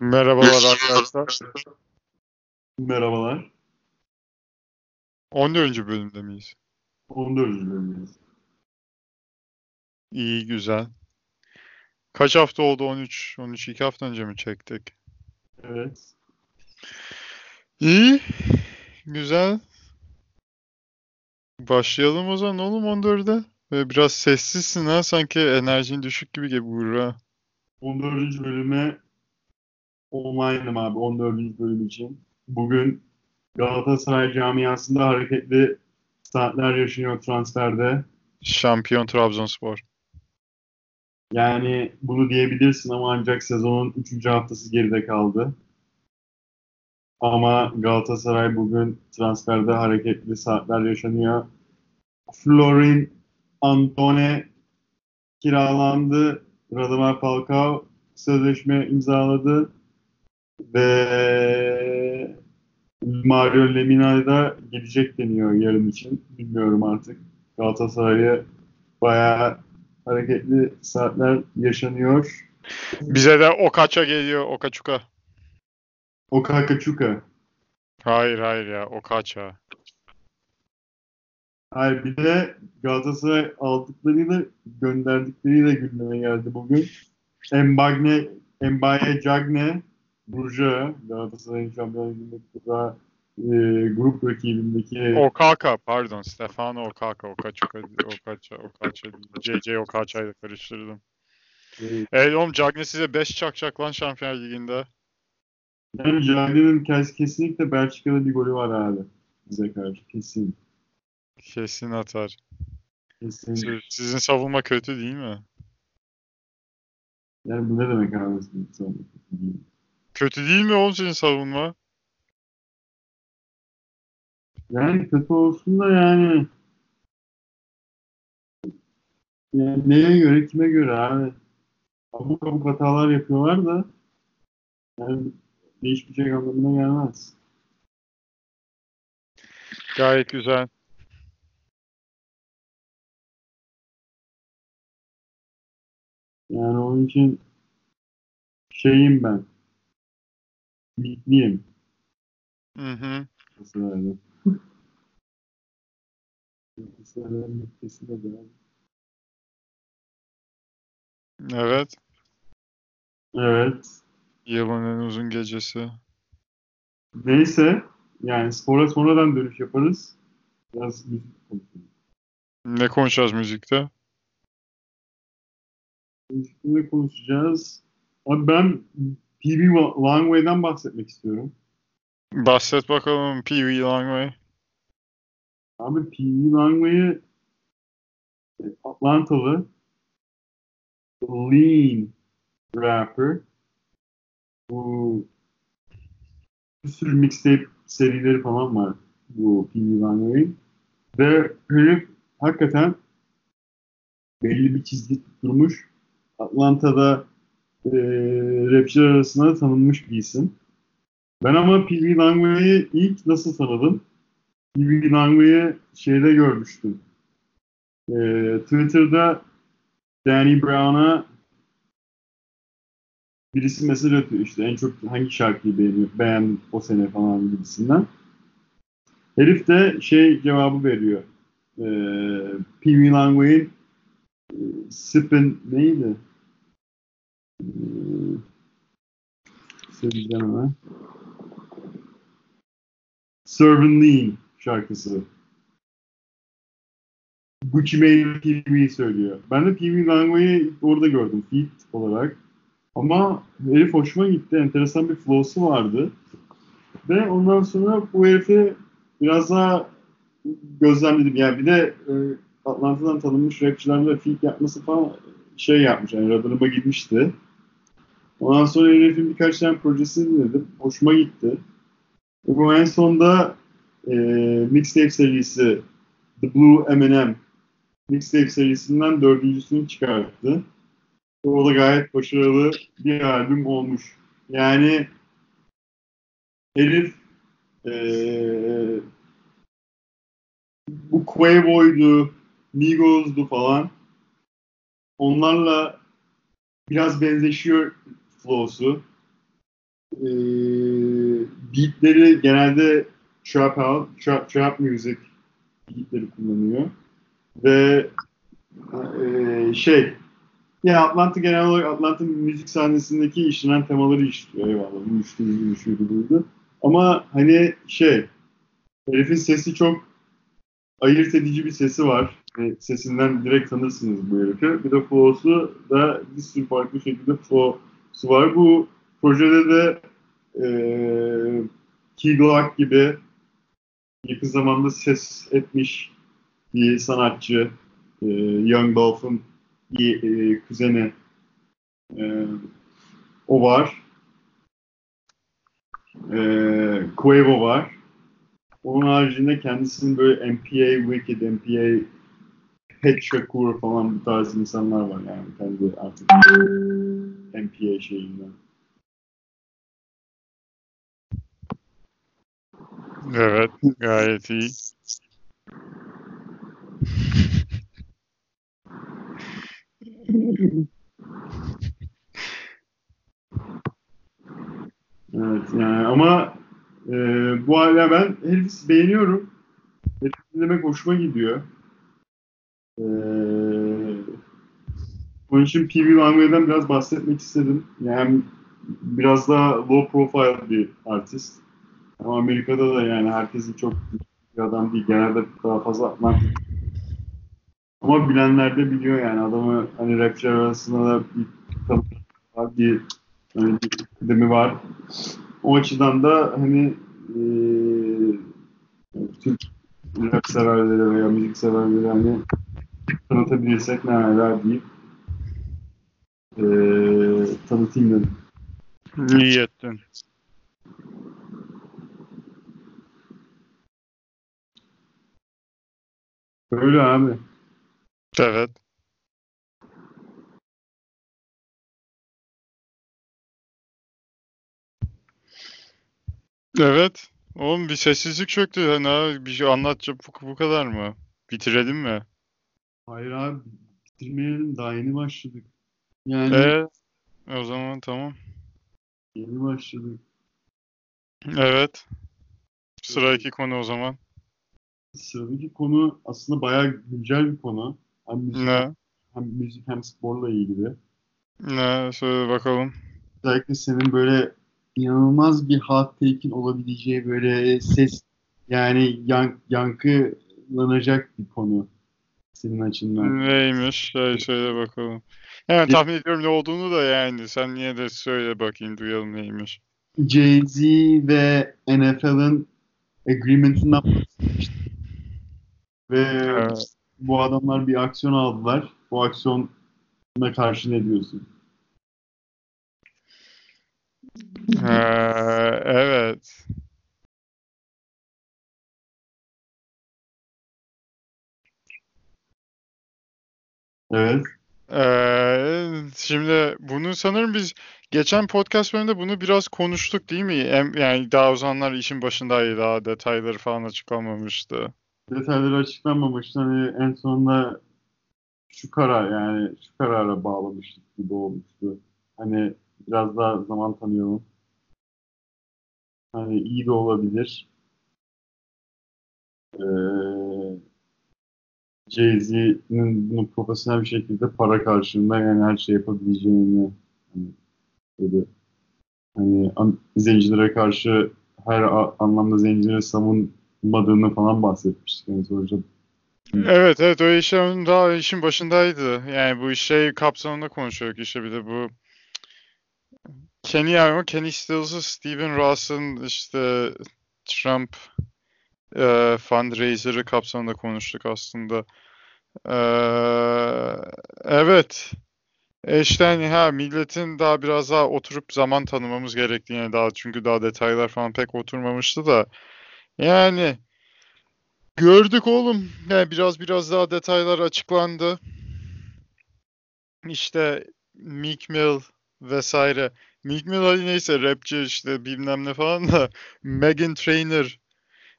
Merhabalar arkadaşlar. Merhabalar. 14. bölümde miyiz? 14. bölümdeyiz. İyi, güzel. Kaç hafta oldu? 13, 13 2 hafta önce mi çektik? Evet. İyi, güzel. Başlayalım o zaman oğlum 14'e. Ve biraz sessizsin ha sanki enerjin düşük gibi gibi Buğra. 14. bölüme online'ım abi 14. bölüm için. Bugün Galatasaray camiasında hareketli saatler yaşanıyor transferde. Şampiyon Trabzonspor. Yani bunu diyebilirsin ama ancak sezonun 3. haftası geride kaldı. Ama Galatasaray bugün transferde hareketli saatler yaşanıyor. Florin Antone kiralandı. Radamel Falcao sözleşme imzaladı. Ve Mario Lemina da gelecek deniyor yarın için. Bilmiyorum artık. Galatasaray'a bayağı hareketli saatler yaşanıyor. Bize de Okaça geliyor, Okaçuka. Okakaçuka. Hayır hayır ya, Okaça. Hayır bir de Galatasaray aldıklarıyla gönderdikleriyle gündeme geldi bugün. Embagne, Embaye Cagne, Burja, Galatasaray'ın Şampiyonlar Ligi'ndeki daha e, grup rakibindeki Okaka, pardon. Stefano Okaka, Okaçuka, Okaça, Okaça. JJ Okaça'yla karıştırdım. e, Ey oğlum Cagney size 5 çakacak lan Şampiyonlar Ligi'nde. yani Cagne'nin kes- kesinlikle Belçika'da bir golü var abi. Bize karşı kesin. Kesin atar. Kesin. Siz- Sizin savunma kötü değil mi? Yani bu ne demek abi? Kötü değil mi oğlum sizin savunma? Yani kötü olsun da yani yani neye göre kime göre abi abuk abuk hatalar yapıyorlar da yani değişmeyecek anlamına gelmez. Gayet güzel. Yani onun için şeyim ben. Ümitliyim. Hı hı. Galatasaray'ın de. Evet. Evet. Yılın en uzun gecesi. Neyse yani spora sonradan dönüş yaparız. Biraz müzik konuşalım. Ne konuşacağız müzikte? Müzikte konuşacağız. Abi ben PB Langway'den bahsetmek istiyorum. Bahset bakalım Pee Wee Langway. Abi PB Langway'ı e, Atlantalı lean rapper. Bu bir sürü mixtape serileri falan var bu PB Langway'in. Ve herif hakikaten belli bir çizgi tutturmuş. Atlanta'da e, rapçiler arasında tanınmış bir isim. Ben ama PB Langway'i ilk nasıl tanıdım? PB Langway'i şeyde görmüştüm. E, Twitter'da Danny Brown'a birisi mesaj atıyor işte en çok hangi şarkıyı beğeniyor, beğendin o sene falan gibisinden. Herif de şey cevabı veriyor. E, PB Langway'in e, Sippin neydi? Söyleyeceğim hemen. Servant Lean şarkısı. Gucci Mane PB söylüyor. Ben de PB Langway'i orada gördüm feat olarak. Ama herif hoşuma gitti. Enteresan bir flow'su vardı. Ve ondan sonra bu herifi biraz daha gözlemledim. Yani bir de e, Atlanta'dan tanınmış rapçilerle feat yapması falan şey yapmış. Yani radarıma girmişti. Ondan sonra herifin birkaç tane projesini dinledim. Hoşuma gitti. Ve bu en sonunda e, mixtape serisi The Blue M&M mixtape serisinden dördüncüsünü çıkarttı. O da gayet başarılı bir albüm olmuş. Yani herif eee bu Quavo'ydu, Migos'du falan. Onlarla biraz benzeşiyor flow'su. e, beatleri genelde trap out, trap, trap music beatleri kullanıyor. Ve e, şey ya Atlanta genel olarak Atlanta müzik sahnesindeki işlenen temaları işliyor. Eyvallah. Bu bu şuydu buydu. Ama hani şey herifin sesi çok ayırt edici bir sesi var. E, sesinden direkt tanırsınız bu herifi. Bir de flow'su da bir sürü farklı şekilde flow'su var. Bu projede de e, Key Glock gibi yakın zamanda ses etmiş bir sanatçı e, Young Dolphin bir e, kuzeni e, o var. E, Quavo var. Onun haricinde kendisinin böyle MPA Wicked, MPA Head Shakur falan bu tarz insanlar var yani kendi artık MPA şeyinden. Evet, gayet iyi. Evet yani ama e, bu hala ben herifi beğeniyorum. Herifi dinlemek hoşuma gidiyor. E, onun için PV Langway'den biraz bahsetmek istedim. Yani biraz daha low profile bir artist. Ama Amerika'da da yani herkesin çok bir adam değil. Genelde daha fazla Atlantik. Ama bilenler de biliyor yani adamı hani rapçiler arasında da bir tanı var, bir, hani bir kıdemi var. O açıdan da hani e, Türk rap severleri veya müzik severleri hani tanıtabilirsek ne hala deyip e, tanıtayım dedim. İyi ettin. Öyle abi. Evet. Evet. Oğlum bir sessizlik çöktü. Hani abi bir şey anlatacak bu, bu kadar mı? Bitirelim mi? Hayır abi bitirmeyelim daha yeni başladık. Yani Ee, o zaman tamam. yeni başladık. Evet. Sıradaki konu o zaman. Sıradaki konu aslında bayağı güncel bir konu. Hem müzik, Ne? hem, müzik hem sporla ilgili. Ne? Söyle bakalım. Özellikle senin böyle inanılmaz bir hot take'in olabileceği böyle ses yani yan, yankılanacak bir konu senin açından. Neymiş? Şey, söyle bakalım. Yani Bir- tahmin ediyorum ne olduğunu da yani. Sen niye de söyle bakayım duyalım neymiş. Jay-Z ve NFL'ın agreement'ından. Ve Evet. bu adamlar bir aksiyon aldılar. Bu aksiyona karşı ne diyorsun? Ee, evet. Evet. Ee, şimdi bunu sanırım biz geçen podcast bölümünde bunu biraz konuştuk değil mi? Yani daha o zamanlar işin başındaydı. Daha detayları falan açıklanmamıştı. Detayları açıklanmamıştı. Hani en sonunda şu karar yani şu karara bağlamıştık gibi olmuştu. Hani biraz daha zaman tanıyalım. Hani iyi de olabilir. Ee, Jay-Z'nin bunu profesyonel bir şekilde para karşılığında yani her şey yapabileceğini hani, dedi. Hani an- zencilere karşı her a- anlamda zencileri savunmadığını falan bahsetmiştik. Yani sonuçta Evet evet o işin daha işin başındaydı. Yani bu şey kapsamında konuşuyorduk işte bir de bu Kenny ama Kenny Stills'ı Steven Ross'ın işte Trump e, fundraiser'ı kapsamında konuştuk aslında. Ee, evet. E işte hani ha milletin daha biraz daha oturup zaman tanımamız gerektiğini daha çünkü daha detaylar falan pek oturmamıştı da yani gördük oğlum yani biraz biraz daha detaylar açıklandı. İşte Meek Mill vesaire. Meek Mill hadi neyse rapçi işte bilmem ne falan da Meghan Trainor.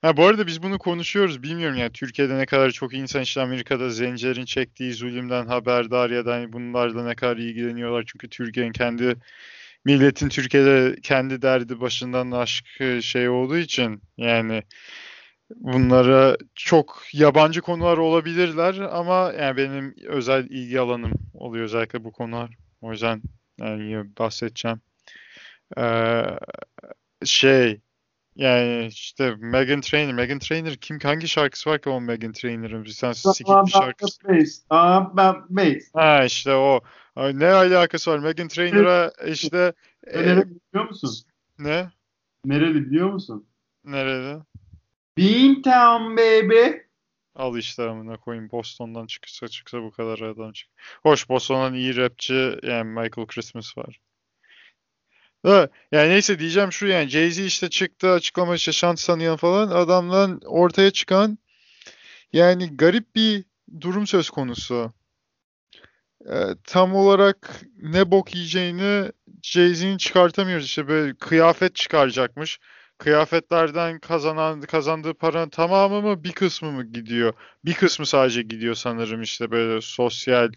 Ha bu arada biz bunu konuşuyoruz. Bilmiyorum yani Türkiye'de ne kadar çok insan işte Amerika'da zencilerin çektiği zulümden haberdar ya da hani bunlarla ne kadar ilgileniyorlar. Çünkü Türkiye'nin kendi milletin Türkiye'de kendi derdi başından aşkı şey olduğu için yani bunlara çok yabancı konular olabilirler ama yani benim özel ilgi alanım oluyor özellikle bu konular. O yüzden yani bahsedeceğim. Ee, şey yani işte Megan Trainor. Megan Trainor kim hangi şarkısı var ki o Megan Trainor'ın? Tane sikik bir şarkısı. About bass. Ha işte o. Ne alakası var? Megan Trainor'a işte Nereli e, biliyor musun? Ne? Nereli biliyor musun? Nerede? Beantown baby. Al işte amına koyayım Boston'dan çıksa çıksa bu kadar adam çık. Hoş Boston'dan iyi rapçi yani Michael Christmas var. Da, yani neyse diyeceğim şu yani Jay-Z işte çıktı açıklama işte şant sanıyor falan adamdan ortaya çıkan yani garip bir durum söz konusu. Ee, tam olarak ne bok yiyeceğini Jay-Z'nin çıkartamıyoruz işte böyle kıyafet çıkaracakmış. Kıyafetlerden kazanan kazandığı paranın tamamı mı bir kısmı mı gidiyor? Bir kısmı sadece gidiyor sanırım işte böyle sosyal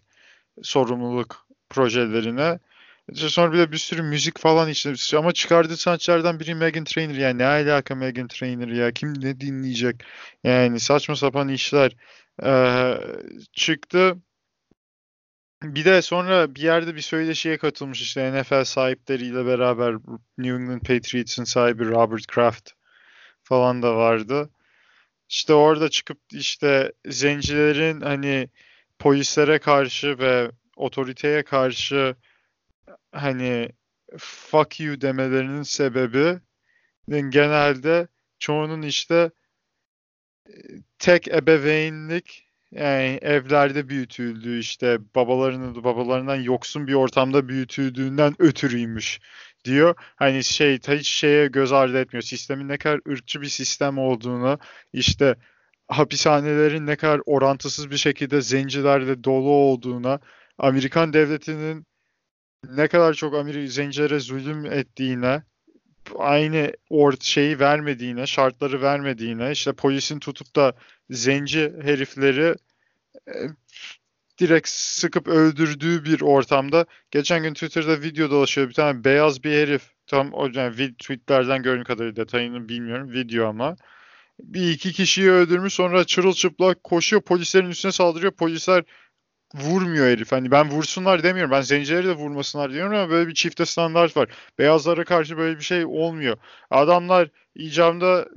sorumluluk projelerine. Sonra bir de bir sürü müzik falan işte ama çıkardığı sanatçılardan biri Megan Trainor yani ne alaka Megan Trainor ya kim ne dinleyecek yani saçma sapan işler ee, çıktı. Bir de sonra bir yerde bir söyleşiye katılmış işte NFL sahipleriyle beraber New England Patriots'ın sahibi Robert Kraft falan da vardı. İşte orada çıkıp işte zencilerin hani polislere karşı ve otoriteye karşı hani fuck you demelerinin sebebi genelde çoğunun işte tek ebeveynlik yani evlerde büyütüldüğü işte babalarının babalarından yoksun bir ortamda büyütüldüğünden ötürüymüş diyor. Hani şey hiç şeye göz ardı etmiyor. Sistemin ne kadar ırkçı bir sistem olduğunu işte hapishanelerin ne kadar orantısız bir şekilde zencilerle dolu olduğuna, Amerikan devletinin ne kadar çok Amerika zencilere zulüm ettiğine, aynı ort şeyi vermediğine, şartları vermediğine, işte polisin tutup da zenci herifleri e, direkt sıkıp öldürdüğü bir ortamda geçen gün Twitter'da video dolaşıyor bir tane beyaz bir herif. Tam o yani tweetlerden gördüğüm kadarıyla detayını bilmiyorum video ama. Bir iki kişiyi öldürmüş sonra çırılçıplak koşuyor polislerin üstüne saldırıyor. Polisler vurmuyor herif. Hani ben vursunlar demiyorum. Ben zencileri de vurmasınlar diyorum ama böyle bir çifte standart var. Beyazlara karşı böyle bir şey olmuyor. Adamlar icamda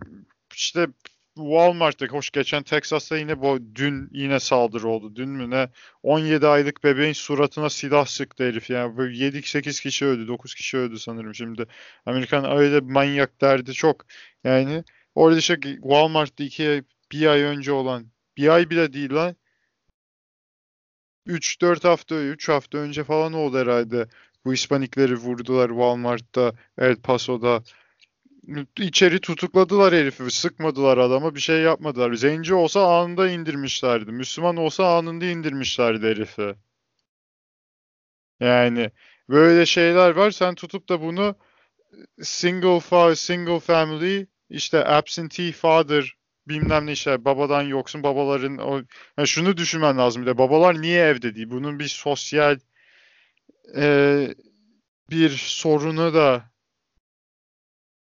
işte Walmart'ta hoş geçen Texas'ta yine bu dün yine saldırı oldu. Dün mü ne? 17 aylık bebeğin suratına silah sıktı herif yani. Böyle 7-8 kişi öldü. 9 kişi öldü sanırım şimdi. Amerikan öyle manyak derdi çok. Yani orada işte Walmart'ta iki bir ay önce olan bir ay bile değil lan 3-4 hafta, 3 hafta önce falan oldu herhalde. Bu Hispanikleri vurdular Walmart'ta, El Paso'da. İçeri tutukladılar herifi. Sıkmadılar adama. Bir şey yapmadılar. Zenci olsa anında indirmişlerdi. Müslüman olsa anında indirmişlerdi herifi. Yani böyle şeyler var. Sen tutup da bunu single fa single family işte absentee father bilmem ne işte babadan yoksun babaların o yani şunu düşünmen lazım bir de babalar niye evde değil? Bunun bir sosyal e, bir sorunu da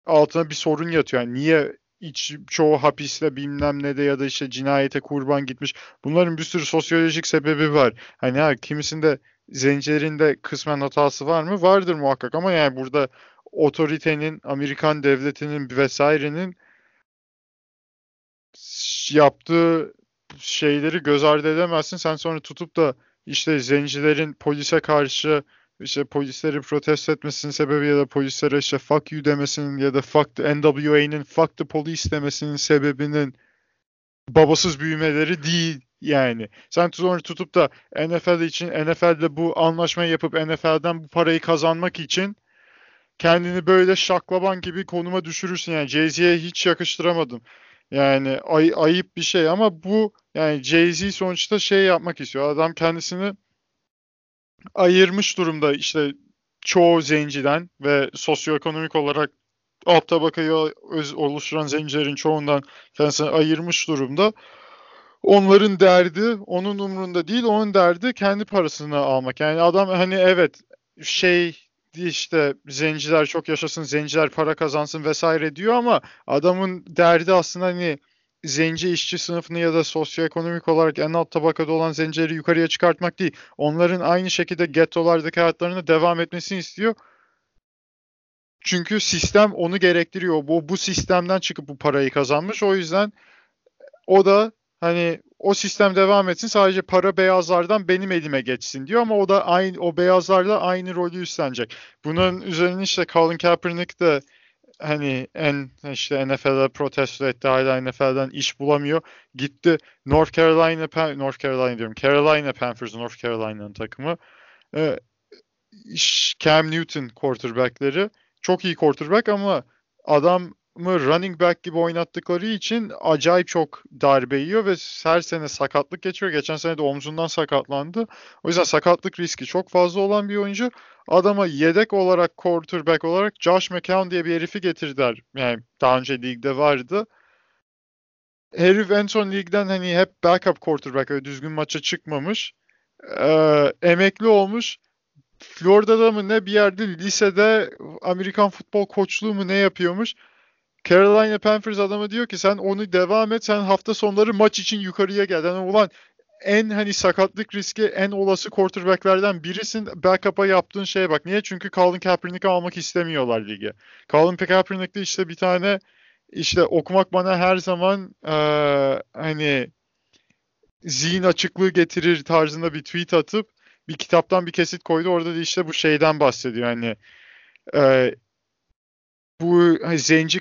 altına bir sorun yatıyor. Yani niye iç, çoğu hapiste bilmem ne de ya da işte cinayete kurban gitmiş. Bunların bir sürü sosyolojik sebebi var. Hani ha, kimisinde zencilerin kısmen hatası var mı? Vardır muhakkak ama yani burada otoritenin, Amerikan devletinin vesairenin yaptığı şeyleri göz ardı edemezsin. Sen sonra tutup da işte zencilerin polise karşı işte polisleri protesto etmesinin sebebi ya da polislere işte fuck you demesinin ya da fuck the NWA'nin fuck the police demesinin sebebinin babasız büyümeleri değil yani. Sen sonra tutup da NFL için NFL'de bu anlaşmayı yapıp NFL'den bu parayı kazanmak için kendini böyle şaklaban gibi konuma düşürürsün. Yani Jay-Z'ye hiç yakıştıramadım. Yani ay, ayıp bir şey ama bu yani Jay-Z sonuçta şey yapmak istiyor. Adam kendisini ayırmış durumda işte çoğu zenciden ve sosyoekonomik olarak alt tabakayı oluşturan zencilerin çoğundan kendisini ayırmış durumda. Onların derdi onun umrunda değil, onun derdi kendi parasını almak. Yani adam hani evet şey işte zenciler çok yaşasın, zenciler para kazansın vesaire diyor ama adamın derdi aslında hani zenci işçi sınıfını ya da sosyoekonomik olarak en alt tabakada olan zencileri yukarıya çıkartmak değil. Onların aynı şekilde gettolardaki hayatlarına devam etmesini istiyor. Çünkü sistem onu gerektiriyor. Bu bu sistemden çıkıp bu parayı kazanmış. O yüzden o da hani o sistem devam etsin sadece para beyazlardan benim elime geçsin diyor ama o da aynı o beyazlarla aynı rolü üstlenecek. Bunun üzerine işte Colin Kaepernick de hani en işte NFL'e protesto etti hala NFL'den iş bulamıyor. Gitti North Carolina North Carolina diyorum. Carolina Panthers North Carolina'nın takımı. Ee, Cam Newton quarterback'leri çok iyi quarterback ama adam mı running back gibi oynattıkları için acayip çok darbe yiyor ve her sene sakatlık geçiyor. Geçen sene de omzundan sakatlandı. O yüzden sakatlık riski çok fazla olan bir oyuncu. Adama yedek olarak quarterback olarak Josh McCown diye bir herifi getirdiler. Yani daha önce ligde vardı. Herif en son ligden hani hep backup quarterback öyle düzgün maça çıkmamış. Ee, emekli olmuş. Florida'da mı ne bir yerde lisede Amerikan futbol koçluğu mu ne yapıyormuş. Carolina Panthers adamı diyor ki sen onu devam et. Sen hafta sonları maç için yukarıya gel. Yani ulan en hani sakatlık riski en olası quarterback'lerden birisin. Backup'a yaptığın şeye bak. Niye? Çünkü Colin Kaepernick'i almak istemiyorlar lige. Colin Kaepernick'te işte bir tane işte okumak bana her zaman ee, hani zihin açıklığı getirir tarzında bir tweet atıp bir kitaptan bir kesit koydu. Orada da işte bu şeyden bahsediyor. Hani e, bu hani zenci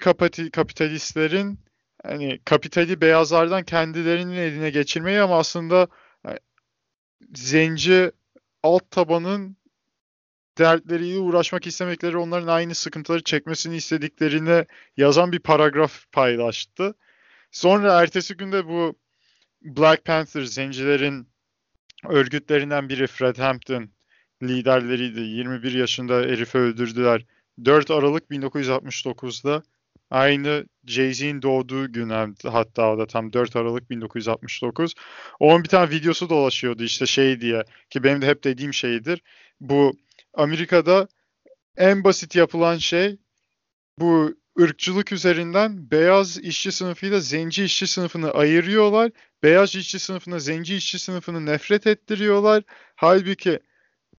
kapitalistlerin hani kapitali beyazlardan kendilerinin eline geçirmeyi ama aslında yani, zenci alt tabanın dertleriyle uğraşmak istemekleri onların aynı sıkıntıları çekmesini istediklerini yazan bir paragraf paylaştı. Sonra ertesi günde bu Black Panther zencilerin örgütlerinden biri Fred Hampton liderleriydi. 21 yaşında herifi öldürdüler. 4 Aralık 1969'da aynı Jay-Z'in doğduğu gün hatta o da tam 4 Aralık 1969. Onun bir tane videosu dolaşıyordu işte şey diye ki benim de hep dediğim şeydir. Bu Amerika'da en basit yapılan şey bu ırkçılık üzerinden beyaz işçi sınıfıyla zenci işçi sınıfını ayırıyorlar. Beyaz işçi sınıfına zenci işçi sınıfını nefret ettiriyorlar. Halbuki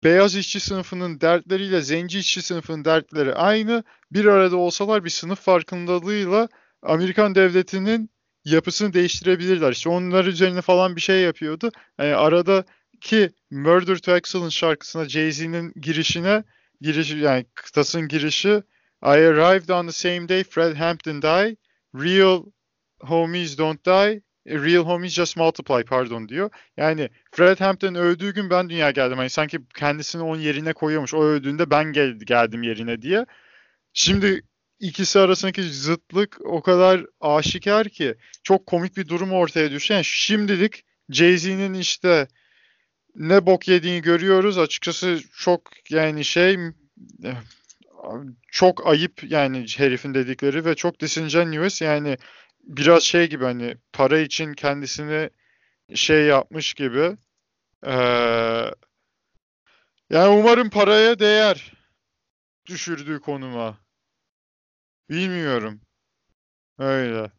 beyaz işçi sınıfının dertleriyle zenci işçi sınıfının dertleri aynı. Bir arada olsalar bir sınıf farkındalığıyla Amerikan devletinin yapısını değiştirebilirler. İşte onlar üzerine falan bir şey yapıyordu. Yani aradaki Murder to Excellence şarkısına Jay-Z'nin girişine girişi yani kıtasının girişi I arrived on the same day Fred Hampton died. Real homies don't die. Real homies just multiply pardon diyor. Yani Fred Hampton öldüğü gün ben dünya geldim. Hani sanki kendisini onun yerine koyuyormuş. O öldüğünde ben gel geldim yerine diye. Şimdi ikisi arasındaki zıtlık o kadar aşikar ki çok komik bir durum ortaya düşüyor. Yani şimdilik Jay-Z'nin işte ne bok yediğini görüyoruz. Açıkçası çok yani şey çok ayıp yani herifin dedikleri ve çok disingenuous yani biraz şey gibi hani para için kendisini şey yapmış gibi. Ee, yani umarım paraya değer düşürdüğü konuma. Bilmiyorum. Öyle.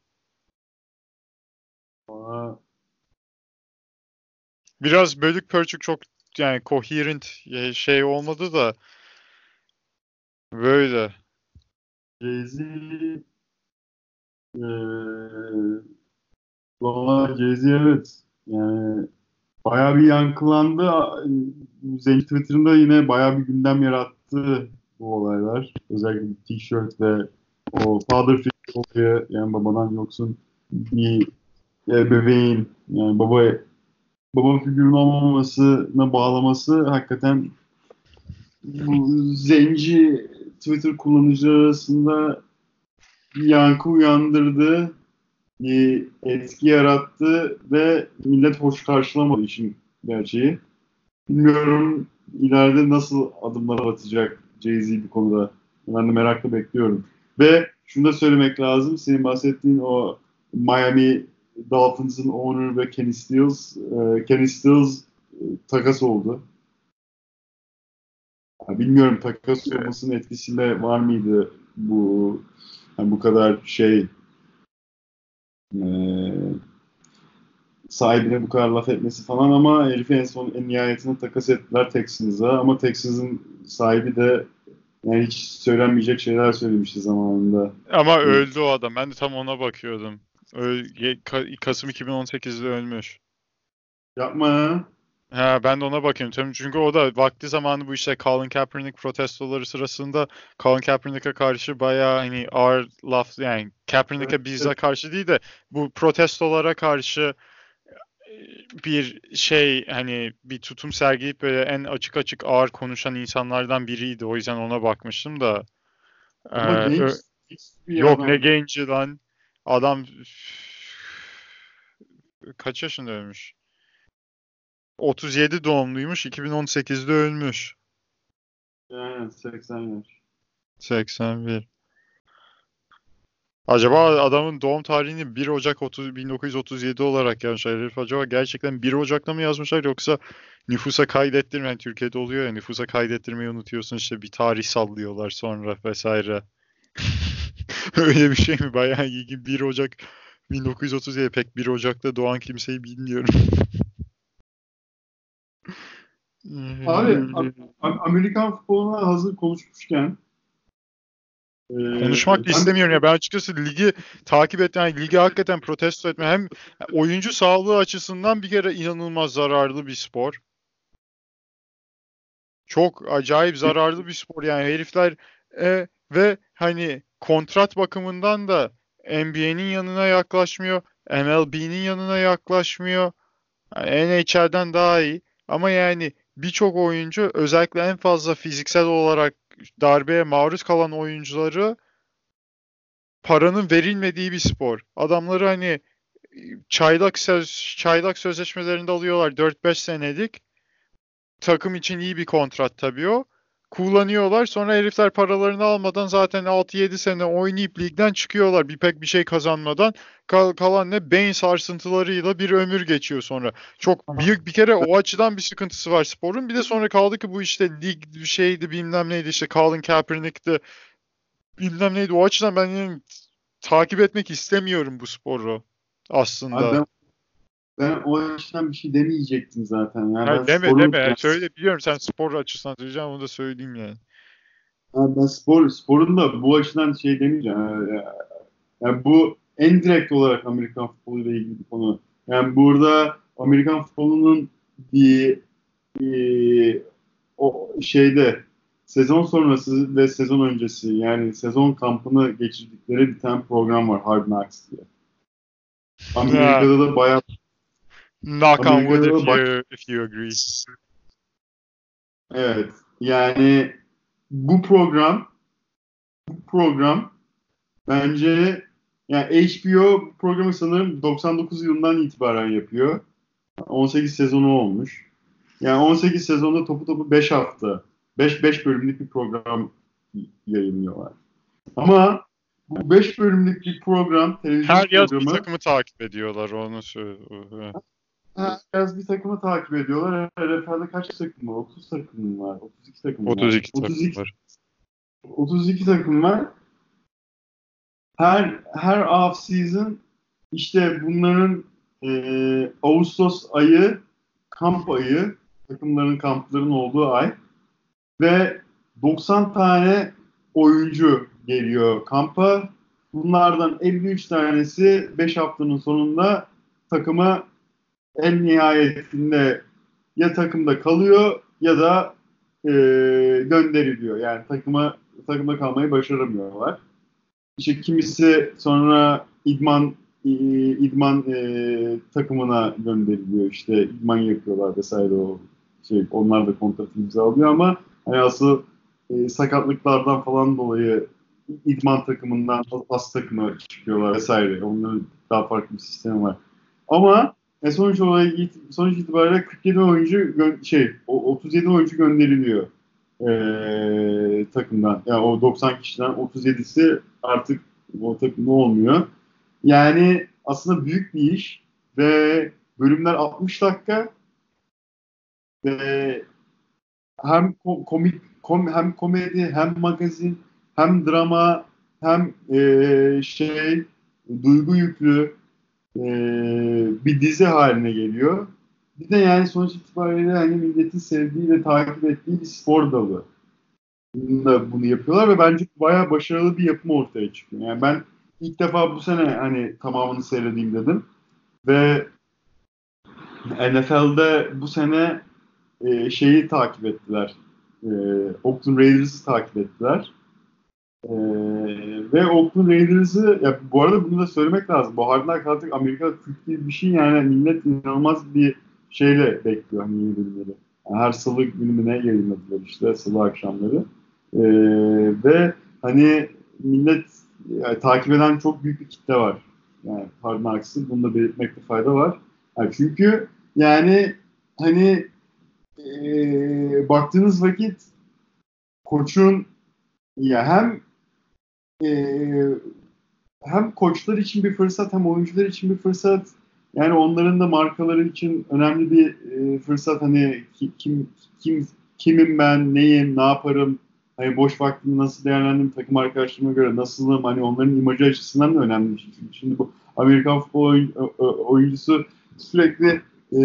Aa. Biraz bölük pörçük çok yani coherent şey olmadı da böyle. Jay-Z ee, Valla Jay-Z evet. Yani bayağı bir yankılandı. Zenci Twitter'ında yine bayağı bir gündem yarattı bu olaylar. Özellikle t-shirt ve o father figure yani babadan yoksun bir bebeğin yani baba baba figürün olmamasına bağlaması hakikaten bu zenci Twitter kullanıcıları arasında yankı uyandırdı, bir etki yarattı ve millet hoş karşılamadı işin gerçeği. Bilmiyorum ileride nasıl adımlar atacak Jay-Z bu konuda. Ben de merakla bekliyorum. Ve şunu da söylemek lazım. Senin bahsettiğin o Miami Dolphins'ın owner ve Kenny Stills, e, Kenny Stills e, takas oldu. Bilmiyorum takas olmasının etkisiyle var mıydı bu yani bu kadar şey e, sahibine bu kadar laf etmesi falan ama herifi en son en nihayetinde takas ettiler Texans'a ama Texans'ın sahibi de yani hiç söylenmeyecek şeyler söylemişti zamanında. Ama öldü o adam. Ben de tam ona bakıyordum. Öl Kasım 2018'de ölmüş. Yapma. Ha, ben de ona bakıyorum. Çünkü o da vakti zamanı bu işte Colin Kaepernick protestoları sırasında Colin Kaepernick'e karşı bayağı hani ağır laf yani Kaepernick'e evet, bize evet. karşı değil de bu protestolara karşı bir şey hani bir tutum sergileyip böyle en açık açık ağır konuşan insanlardan biriydi. O yüzden ona bakmıştım da. Ama ee, genç, yok adam. ne genci lan. Adam kaç yaşında ölmüş? 37 doğumluymuş. 2018'de ölmüş. 80 yaş. 81. Acaba adamın doğum tarihini 1 Ocak 30, 1937 olarak yazmışlar. Herif acaba gerçekten 1 Ocak'ta mı yazmışlar yoksa nüfusa kaydettirme yani Türkiye'de oluyor ya nüfusa kaydettirmeyi unutuyorsun işte bir tarih sallıyorlar sonra vesaire. Öyle bir şey mi? Bayağı ilginç. 1 Ocak 1937 pek 1 Ocak'ta doğan kimseyi bilmiyorum. Abi Amerikan futboluna hazır konuşmuşken ee, Konuşmak da istemiyorum ya. Ben açıkçası ligi takip et yani ligi hakikaten protesto etme. Hem oyuncu sağlığı açısından bir kere inanılmaz zararlı bir spor. Çok acayip zararlı bir spor yani herifler e, ve hani kontrat bakımından da NBA'nin yanına yaklaşmıyor. MLB'nin yanına yaklaşmıyor. Yani NHL'den daha iyi. Ama yani birçok oyuncu özellikle en fazla fiziksel olarak darbeye maruz kalan oyuncuları paranın verilmediği bir spor. Adamları hani çaylak söz, çaylak sözleşmelerinde alıyorlar 4-5 senelik. Takım için iyi bir kontrat tabii o. Kullanıyorlar. Sonra herifler paralarını almadan zaten 6-7 sene oynayıp ligden çıkıyorlar. Bir pek bir şey kazanmadan. Kal kalan ne? Beyin sarsıntılarıyla bir ömür geçiyor sonra. Çok büyük bir kere o açıdan bir sıkıntısı var sporun. Bir de sonra kaldı ki bu işte lig şeydi bilmem neydi işte Colin Kaepernick'ti bilmem neydi. O açıdan ben yani takip etmek istemiyorum bu sporu aslında. Abi ben, ben o açıdan bir şey demeyecektim zaten. Yani Hayır, deme deme. Biraz... Söyle biliyorum sen spor açısından söyleyeceğim onu da söyleyeyim yani. yani ben spor, sporun da bu açıdan şey demeyeceğim. Yani, yani bu en direkt olarak Amerikan futbolu ile ilgili bir konu. Yani burada Amerikan futbolunun bir, bir o şeyde sezon sonrası ve sezon öncesi yani sezon kampını geçirdikleri bir tane program var Hard Knocks diye. Amerika'da da bayağı Knock on wood if you, if you agree. Evet. Yani bu program bu program bence yani HBO programı sanırım 99 yılından itibaren yapıyor. 18 sezonu olmuş. Yani 18 sezonda topu topu 5 hafta 5 5 bölümlük bir program yayınlıyorlar. Ama bu 5 bölümlük bir program, televizyon Her yaz programı, bir takımı takip ediyorlar onu söylüyor. Her yaz bir takımı takip ediyorlar. RFL'de kaç takım var? 30 takım var. 32 takım var. 32 takım var. 32 takım var. Her her off season işte bunların e, Ağustos ayı kamp ayı takımların kampların olduğu ay ve 90 tane oyuncu geliyor kampa. Bunlardan 53 tanesi 5 haftanın sonunda takıma en nihayetinde ya takımda kalıyor ya da e, gönderiliyor. Yani takıma takımda kalmayı başaramıyorlar. İşte kimisi sonra idman idman e, takımına gönderiliyor. İşte idman yapıyorlar vesaire o şey onlar da kontrat imzalıyor ama hani asıl e, sakatlıklardan falan dolayı idman takımından pas takımı çıkıyorlar vesaire. Onların daha farklı bir sistemi var. Ama e sonuç olarak sonuç itibariyle 47 oyuncu şey 37 oyuncu gönderiliyor e, takımdan. Yani o 90 kişiden 37'si artık o takımda olmuyor. Yani aslında büyük bir iş ve bölümler 60 dakika ve hem komik kom, hem komedi hem magazin hem drama hem e, şey duygu yüklü e, bir dizi haline geliyor. Bir de yani sonuç itibariyle hani milletin sevdiği ve takip ettiği bir spor dalı da bunu yapıyorlar ve bence bayağı başarılı bir yapım ortaya çıkıyor. Yani ben ilk defa bu sene hani tamamını seyredeyim dedim ve NFL'de bu sene e, şeyi takip ettiler. E, Oakland Raiders'ı takip ettiler. E, ve Oakland Raiders'ı ya bu arada bunu da söylemek lazım. Bu Hard artık Amerika'da gibi bir şey yani millet inanılmaz bir şeyle bekliyor hani yeni bölümleri. Yani her salı günü ne yayınladılar işte salı akşamları. E, ve hani millet yani, takip eden çok büyük bir kitle var. Yani Hard Knocks'ı bunu da belirtmekte fayda var. Yani çünkü yani hani e, baktığınız vakit koçun ya hem e, hem koçlar için bir fırsat hem oyuncular için bir fırsat. Yani onların da markaları için önemli bir e, fırsat. Hani kim kim kimim ben neyim ne yaparım? Hani boş vaktimi nasıl değerlendirim takım arkadaşlarıma göre nasılım? Hani onların imajı açısından da önemli bir şey. Çünkü şimdi bu Amerikan futbol oyuncusu sürekli e,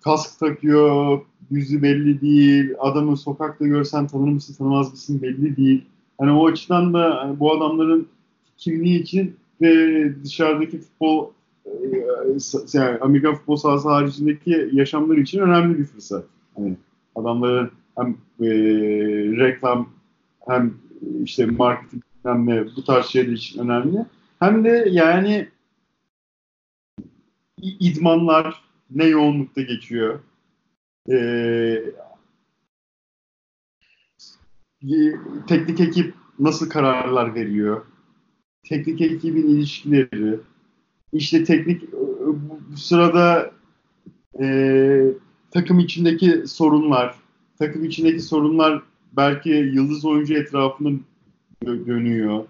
kask takıyor, yüzü belli değil, adamı sokakta görsen tanır mısın tanımaz mısın belli değil. Hani o açıdan da hani bu adamların kimliği için ve dışarıdaki futbol e, yani Amerikan futbol sahası haricindeki yaşamları için önemli bir fırsat. Hani adamların hem e, reklam hem işte marketing hem de bu tarz şeyler için önemli. Hem de yani idmanlar ne yoğunlukta geçiyor. Ee, teknik ekip nasıl kararlar veriyor? Teknik ekibin ilişkileri, işte teknik bu sırada e, takım içindeki sorunlar, takım içindeki sorunlar belki yıldız oyuncu etrafında dönüyor.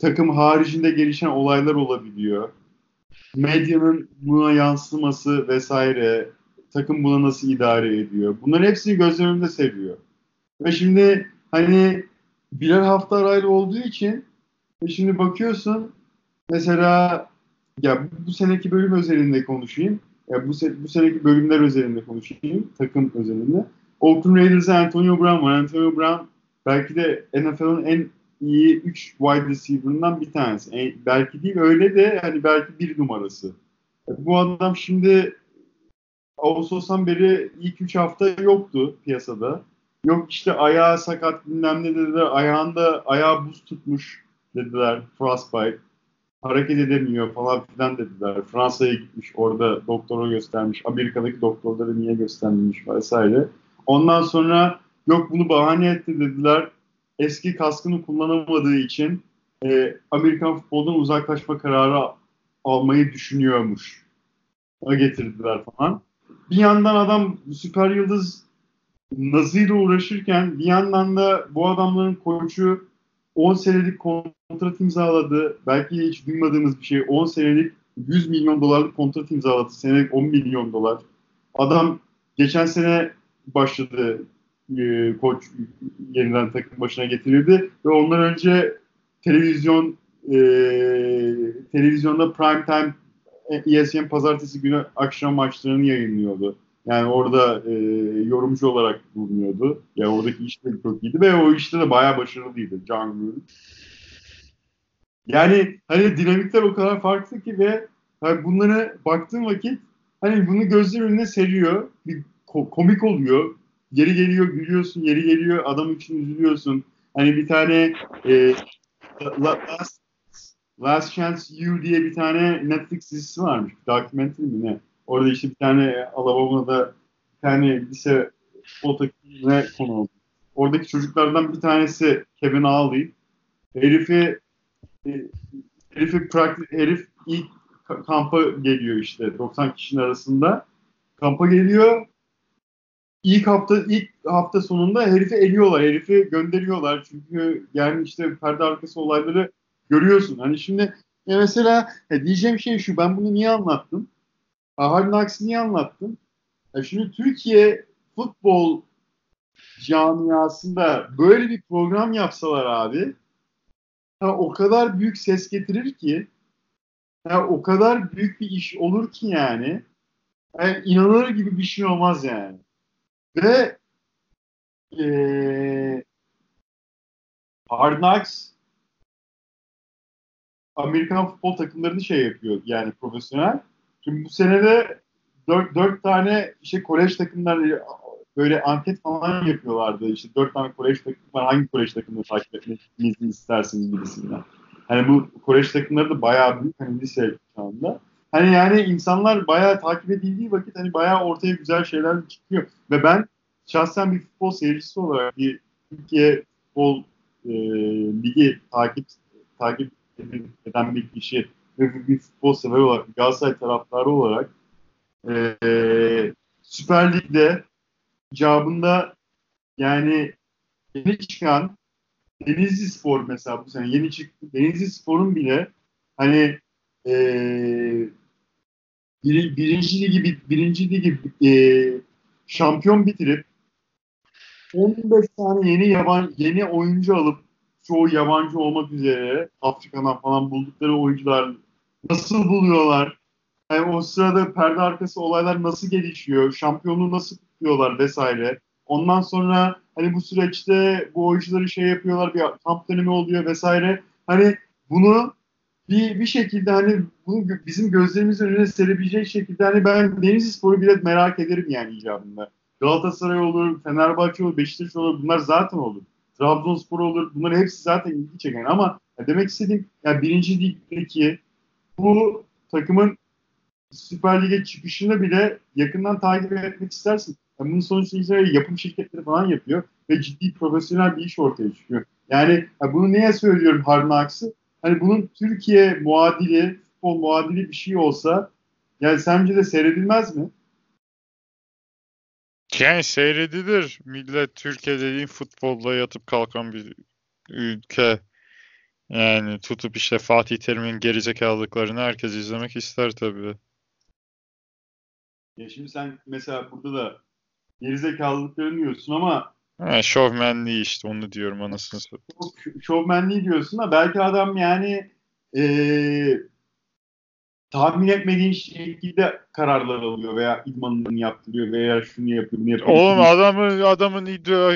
Takım haricinde gelişen olaylar olabiliyor medyanın buna yansıması vesaire, takım buna nasıl idare ediyor. Bunların hepsini göz önünde seviyor. Ve şimdi hani birer hafta arayla olduğu için ve şimdi bakıyorsun mesela ya bu seneki bölüm özelinde konuşayım. Ya bu, se bu seneki bölümler özelinde konuşayım. Takım özelinde. Oakland Raiders'e Antonio Brown var. Antonio Brown belki de NFL'ın en iyi 3 wide receiver'ından bir tanesi. E, belki değil öyle de hani belki bir numarası. E, bu adam şimdi Ağustos'tan beri ilk 3 hafta yoktu piyasada. Yok işte ayağı sakat bilmem ne dediler. Ayağında ayağı buz tutmuş dediler frostbite. Hareket edemiyor falan filan dediler. Fransa'ya gitmiş orada doktora göstermiş. Amerika'daki doktorları niye göstermemiş vesaire. Ondan sonra yok bunu bahane etti dediler eski kaskını kullanamadığı için e, Amerikan futboldan uzaklaşma kararı almayı düşünüyormuş. Getirdiler falan. Bir yandan adam süper yıldız nazıyla uğraşırken bir yandan da bu adamların koçu 10 senelik kontrat imzaladı. Belki hiç duymadığınız bir şey. 10 senelik 100 milyon dolarlık kontrat imzaladı. Senelik 10 milyon dolar. Adam geçen sene başladı e, koç yeniden takım başına getirildi ve ondan önce televizyon e, televizyonda prime time ESPN pazartesi günü akşam maçlarını yayınlıyordu. Yani orada e, yorumcu olarak bulunuyordu. Ya yani oradaki işleri çok iyiydi ve o işte de bayağı başarılıydı Gruden. Yani hani dinamikler o kadar farklı ki ve hani bunlara baktığım vakit hani bunu gözler önüne seriyor. Bir komik oluyor yeri geliyor gülüyorsun, yeri geliyor adam için üzülüyorsun. Hani bir tane e, Last, Last Chance You diye bir tane Netflix dizisi varmış. Documentary mi ne? Orada işte bir tane Alabama'da bir tane lise futbol takımına konu oldu. Oradaki çocuklardan bir tanesi Kevin Ağley. Herifi e, herifi, herif ilk kampa geliyor işte 90 kişinin arasında. Kampa geliyor ilk hafta ilk hafta sonunda herifi eliyorlar. Herifi gönderiyorlar. Çünkü yani işte perde arkası olayları görüyorsun. Hani şimdi ya mesela ya diyeceğim şey şu. Ben bunu niye anlattım? Knocks'ı niye anlattım? Ya şimdi Türkiye futbol camiasında böyle bir program yapsalar abi ha, o kadar büyük ses getirir ki ha, o kadar büyük bir iş olur ki yani, yani inanılır gibi bir şey olmaz yani. Ve ee, Hard Knocks Amerikan futbol takımlarını şey yapıyor yani profesyonel. Şimdi bu senede dört, dört tane işte kolej takımları böyle anket falan yapıyorlardı. İşte dört tane kolej takım var. Hangi kolej takımını takip etmenizi istersiniz gibisinden. Hani bu kolej takımları da bayağı büyük. Hani lise şu anda. Hani yani insanlar bayağı takip edildiği vakit hani bayağı ortaya güzel şeyler çıkıyor. Ve ben şahsen bir futbol seyircisi olarak bir Türkiye futbol e, ligi takip takip eden bir kişi bir futbol sever olarak, Galatasaray taraftarı olarak e, Süper Lig'de cevabında yani yeni çıkan Denizli Spor mesela bu sene yeni çıktı. Denizli Spor'un bile hani e, bir, birinci ligi birinci ligi e, şampiyon bitirip 15 tane yeni yaban yeni oyuncu alıp çoğu yabancı olmak üzere Afrika'dan falan buldukları oyuncular nasıl buluyorlar? Yani o sırada perde arkası olaylar nasıl gelişiyor? Şampiyonluğu nasıl kutluyorlar vesaire. Ondan sonra hani bu süreçte bu oyuncuları şey yapıyorlar bir kamp dönemi oluyor vesaire. Hani bunu bir, bir şekilde hani bunu bizim gözlerimizin önüne serebilecek şekilde hani ben Denizli Spor'u bile merak ederim yani icabında. Galatasaray olur, Fenerbahçe olur, Beşiktaş olur bunlar zaten olur. Trabzonspor olur. Bunların hepsi zaten ilgi çeken. Ama demek istediğim yani birinci ligdeki bu takımın Süper Lig'e çıkışını bile yakından takip etmek istersin. Yani bunun sonuçta yapım şirketleri falan yapıyor ve ciddi profesyonel bir iş ortaya çıkıyor. Yani, bunu niye söylüyorum Harun Aks'ı? Hani bunun Türkiye muadili, futbol muadili bir şey olsa yani sence de seyredilmez mi? Yani seyredilir. Millet Türkiye dediğin futbolla yatıp kalkan bir ülke. Yani tutup işte Fatih Terim'in gerizekalılıklarını herkes izlemek ister tabii. Ya şimdi sen mesela burada da gerizekalılıklarını diyorsun ama ha, şovmenliği işte onu diyorum anasını satayım. Şovmenliği diyorsun da belki adam yani ee, tahmin etmediğin şekilde kararlar alıyor veya idmanını yaptırıyor veya şunu yapıyor bunu yapıyor. Oğlum adamın adamın iddia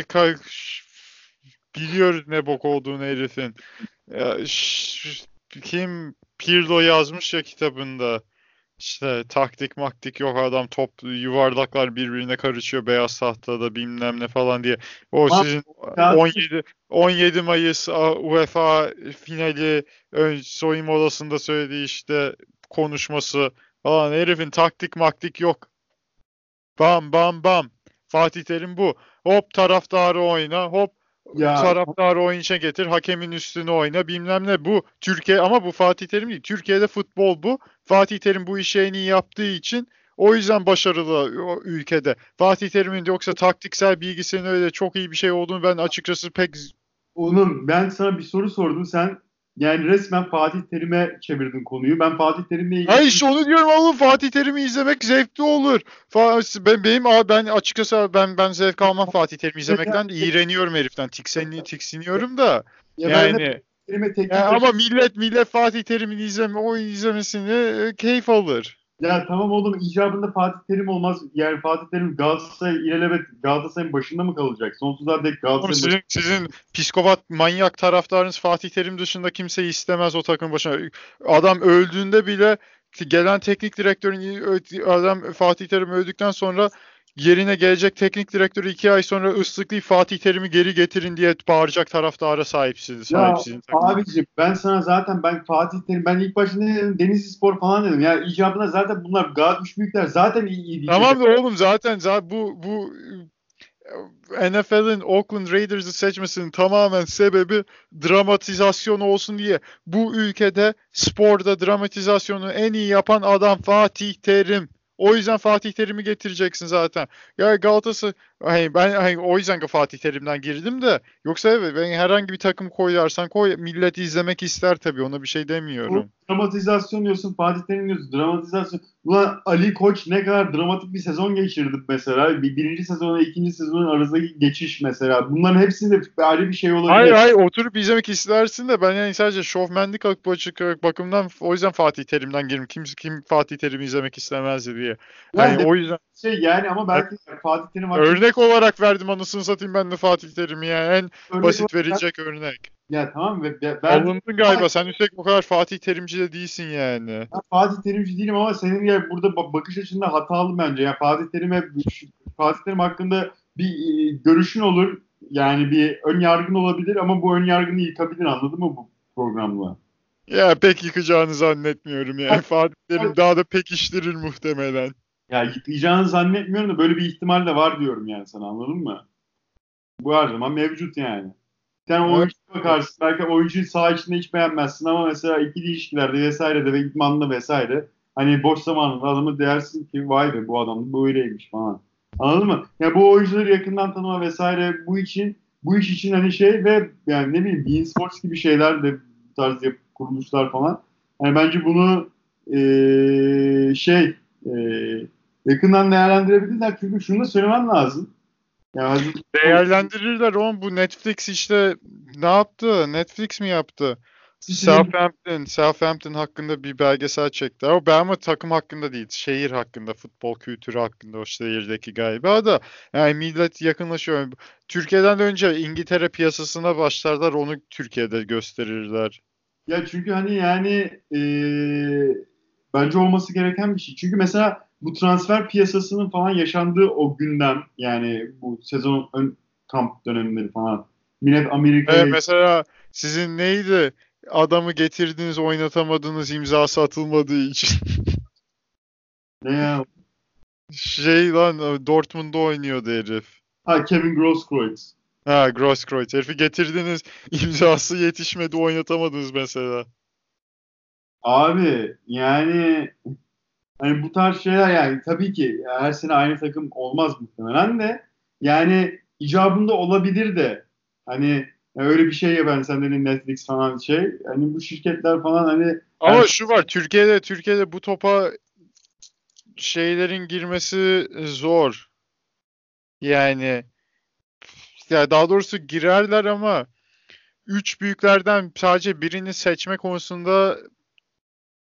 biliyoruz ne bok olduğunu herifin. Ya, kim Pirlo yazmış ya kitabında. İşte taktik maktik yok adam top yuvarlaklar birbirine karışıyor beyaz tahtada bilmem ne falan diye. O Bak, sizin 17 17 Mayıs UEFA finali soyunma odasında söylediği işte konuşması falan herifin taktik maktik yok. Bam bam bam. Fatih Terim bu. Hop taraftarı oyna. Hop ya, taraftarı oyunca getir. Hakemin üstüne oyna. Bilmem ne bu. Türkiye ama bu Fatih Terim değil. Türkiye'de futbol bu. Fatih Terim bu işi en iyi yaptığı için o yüzden başarılı o ülkede. Fatih Terim'in yoksa taktiksel bilgisinin öyle çok iyi bir şey olduğunu ben açıkçası pek... Onur ben sana bir soru sordum. Sen yani resmen Fatih Terim'e çevirdin konuyu. Ben Fatih Terim'le ilgili... Hayır işte onu diyorum oğlum Fatih Terim'i izlemek zevkli olur. Ben, benim abi ben açıkçası ben ben zevk almam Fatih Terim'i izlemekten. iğreniyorum heriften. Tikseni, tiksiniyorum da. Ya yani... Yani ama millet millet Fatih Terim'in izleme o izlemesini e, keyif alır. Ya tamam oğlum icabında Fatih Terim olmaz. Yani Fatih Terim Galatasaray ilelebet Galatasaray'ın başında mı kalacak? Sonsuza dek Galatasaray sizin, baş... sizin psikopat manyak taraftarınız Fatih Terim dışında kimseyi istemez o takım başına. Adam öldüğünde bile gelen teknik direktörün adam Fatih Terim öldükten sonra yerine gelecek teknik direktörü iki ay sonra ıslıklayıp Fatih Terim'i geri getirin diye bağıracak taraftara sahipsiniz. sahipsiniz ya abicim ben sana zaten ben Fatih Terim ben ilk başta ne dedim Denizli Spor falan dedim. Ya icabına zaten bunlar Galatasaray büyükler zaten iyi, iyi Tamam da oğlum zaten, zaten bu bu NFL'in Oakland Raiders'ı seçmesinin tamamen sebebi dramatizasyon olsun diye. Bu ülkede sporda dramatizasyonu en iyi yapan adam Fatih Terim. O yüzden Fatih Terim'i getireceksin zaten. Ya Galatasaray hani ben hani o yüzden Fatih Terim'den girdim de yoksa evet ben herhangi bir takım koyarsan koy millet izlemek ister tabii ona bir şey demiyorum. Bu dramatizasyon diyorsun Fatih Terim diyorsun dramatizasyon. Ulan Ali Koç ne kadar dramatik bir sezon geçirdi mesela. Bir, birinci sezonla ikinci sezonun arasındaki geçiş mesela. Bunların hepsinde ayrı bir şey olabilir. Hayır hayır oturup izlemek istersin de ben yani sadece şofmenlik bakımdan o yüzden Fatih Terim'den girim. Kim, kim Fatih Terim'i izlemek istemezdi diye. Yani, yani o yüzden. Şey yani ama belki Fatih Terim Örnek olarak verdim anasını satayım ben de Fatih Terim'i yani. En örnek basit verilecek örnek. Ya tamam ve ben... Alındın galiba. Sen üstelik o kadar Fatih Terimci de değilsin yani. Ya Fatih Terimci değilim ama senin ya burada bakış açında hatalı bence. Ya Fatih Terim'e Fatih Terim hakkında bir e, görüşün olur. Yani bir ön yargın olabilir ama bu ön yargını yıkabilir anladın mı bu programla? Ya pek yıkacağını zannetmiyorum yani. Fatih Terim daha da pekiştirir muhtemelen. Ya yıkayacağını zannetmiyorum da böyle bir ihtimal de var diyorum yani sana anladın mı? Bu her zaman mevcut yani. Sen evet. oyuncuya bakarsın. Belki oyuncuyu sağ içinde hiç beğenmezsin ama mesela ikili ilişkilerde vesaire de idmanlı vesaire hani boş zamanında adamı dersin ki vay be bu adam böyleymiş falan. Anladın mı? Ya yani bu oyuncuları yakından tanıma vesaire bu için bu iş için hani şey ve yani ne bileyim Bean Sports gibi şeyler de bu tarz yap, kuruluşlar falan. Yani bence bunu ee, şey e, yakından değerlendirebilirler. Çünkü şunu da söylemem lazım. Yani Değerlendirirler oğlum bu Netflix işte ne yaptı? Netflix mi yaptı? Southampton, Southampton hakkında bir belgesel çekti. O ben ama takım hakkında değil, şehir hakkında, futbol kültürü hakkında o şehirdeki galiba da. Yani millet yakınlaşıyor. Türkiye'den önce İngiltere piyasasına başlarlar, onu Türkiye'de gösterirler. Ya çünkü hani yani ee, bence olması gereken bir şey. Çünkü mesela bu transfer piyasasının falan yaşandığı o gündem yani bu sezon ön kamp dönemleri falan. Millet Amerika'ya... Evet, mesela sizin neydi? Adamı getirdiniz oynatamadınız imzası atılmadığı için. ne ya? Şey lan Dortmund'da oynuyordu herif. Ha Kevin Grosskreutz. Ha Grosskreutz. Herifi getirdiniz imzası yetişmedi oynatamadınız mesela. Abi yani Hani bu tarz şeyler yani tabii ki her sene aynı takım olmaz muhtemelen de yani icabında olabilir de hani öyle bir şey ya ben senden Netflix falan şey hani bu şirketler falan hani ama yani... şu var Türkiye'de Türkiye'de bu topa şeylerin girmesi zor. Yani ya daha doğrusu girerler ama üç büyüklerden sadece birini seçme konusunda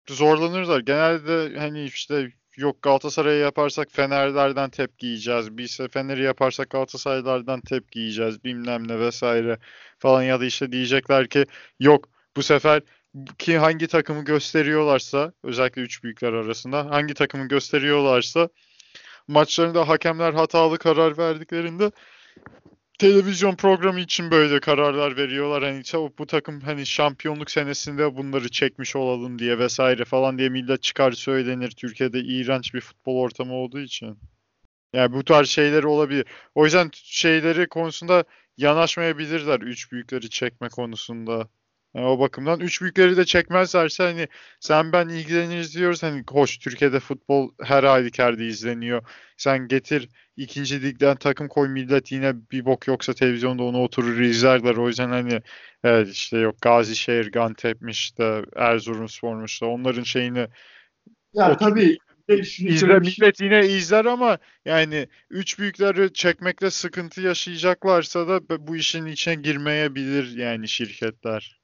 zorlanırlar. Genelde hani işte yok Galatasaray'ı yaparsak Fenerlerden tepki yiyeceğiz. Biz Fener'i yaparsak Galatasaraylardan tepki yiyeceğiz bilmem ne vesaire falan ya da işte diyecekler ki yok bu sefer ki hangi takımı gösteriyorlarsa özellikle üç büyükler arasında hangi takımı gösteriyorlarsa maçlarında hakemler hatalı karar verdiklerinde televizyon programı için böyle kararlar veriyorlar. Hani bu takım hani şampiyonluk senesinde bunları çekmiş olalım diye vesaire falan diye millet çıkar söylenir. Türkiye'de iğrenç bir futbol ortamı olduğu için. Yani bu tarz şeyler olabilir. O yüzden şeyleri konusunda yanaşmayabilirler üç büyükleri çekme konusunda. Yani o bakımdan üç büyükleri de çekmezlerse hani sen ben ilgileniriz diyoruz. Hani hoş Türkiye'de futbol her halükarda izleniyor. Sen getir ikinci ligden takım koy millet yine bir bok yoksa televizyonda onu oturur izlerler. O yüzden hani evet işte yok Gazişehir, Gantep'miş de Erzurumspor'muş da onların şeyini ya otur, tabii izle, millet yine izler ama yani üç büyükleri çekmekte sıkıntı yaşayacaklarsa da bu işin içine girmeyebilir yani şirketler.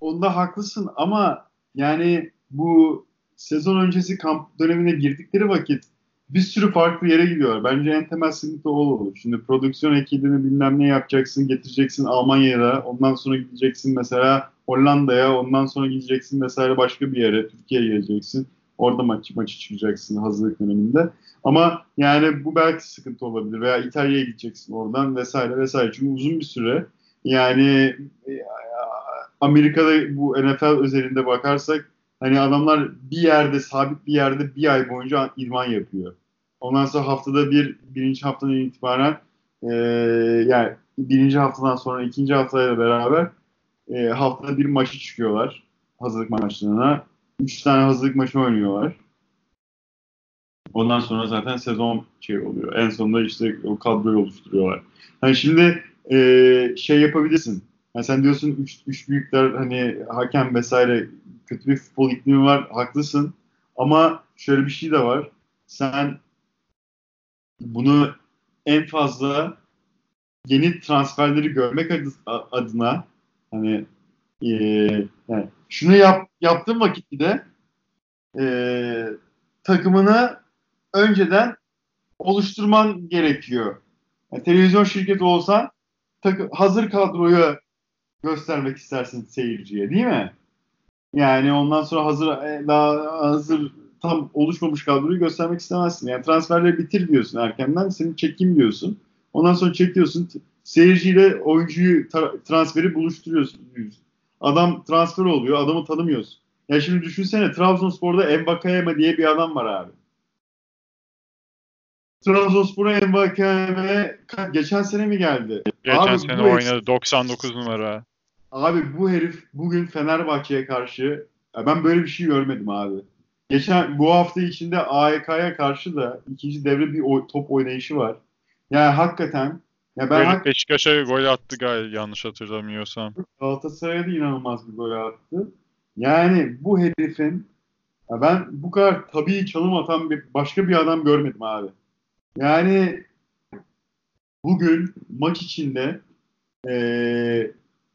Onda haklısın ama yani bu sezon öncesi kamp dönemine girdikleri vakit bir sürü farklı yere gidiyorlar. Bence en temel sıkıntı o olur. Şimdi prodüksiyon ekibini bilmem ne yapacaksın, getireceksin Almanya'ya, ondan sonra gideceksin mesela Hollanda'ya, ondan sonra gideceksin mesela başka bir yere, Türkiye'ye geleceksin. Orada maç, maçı çıkacaksın hazırlık döneminde. Ama yani bu belki sıkıntı olabilir veya İtalya'ya gideceksin oradan vesaire vesaire. Çünkü uzun bir süre yani e, Amerika'da bu NFL özelinde bakarsak hani adamlar bir yerde sabit bir yerde bir ay boyunca idman yapıyor. Ondan sonra haftada bir birinci haftadan itibaren e, yani birinci haftadan sonra ikinci haftayla beraber e, haftada bir maçı çıkıyorlar hazırlık maçlarına. Üç tane hazırlık maçı oynuyorlar. Ondan sonra zaten sezon şey oluyor. En sonunda işte o kadroyu oluşturuyorlar. Hani şimdi e, şey yapabilirsin. Yani sen diyorsun üç, üç büyükler hani hakem vesaire kötü bir futbol iklimi var. Haklısın. Ama şöyle bir şey de var. Sen bunu en fazla yeni transferleri görmek adına hani e, yani şunu yap, yaptığın vakit de e, takımını önceden oluşturman gerekiyor. Yani televizyon şirketi olsan takı, hazır kadroyu göstermek istersin seyirciye değil mi? Yani ondan sonra hazır e, daha hazır tam oluşmamış kadroyu göstermek istemezsin. Yani transferleri bitir diyorsun erkenden seni çekeyim diyorsun. Ondan sonra çekiyorsun seyirciyle oyuncuyu transferi buluşturuyorsun. Adam transfer oluyor adamı tanımıyorsun. Ya şimdi düşünsene Trabzonspor'da Embakayeme diye bir adam var abi. Trabzonspor'a Embakayeme geçen sene mi geldi? Geçen abi, sene oynadı 99 numara. Abi bu herif bugün Fenerbahçe'ye karşı ben böyle bir şey görmedim abi. Geçen bu hafta içinde AEK'ya karşı da ikinci devre bir oy, top oynayışı var. Yani hakikaten ya ben hak... Beşiktaş'a gol attı galiba yanlış hatırlamıyorsam. Galatasaray'a da inanılmaz bir gol attı. Yani bu herifin ya ben bu kadar tabii çalım atan bir başka bir adam görmedim abi. Yani bugün maç içinde e,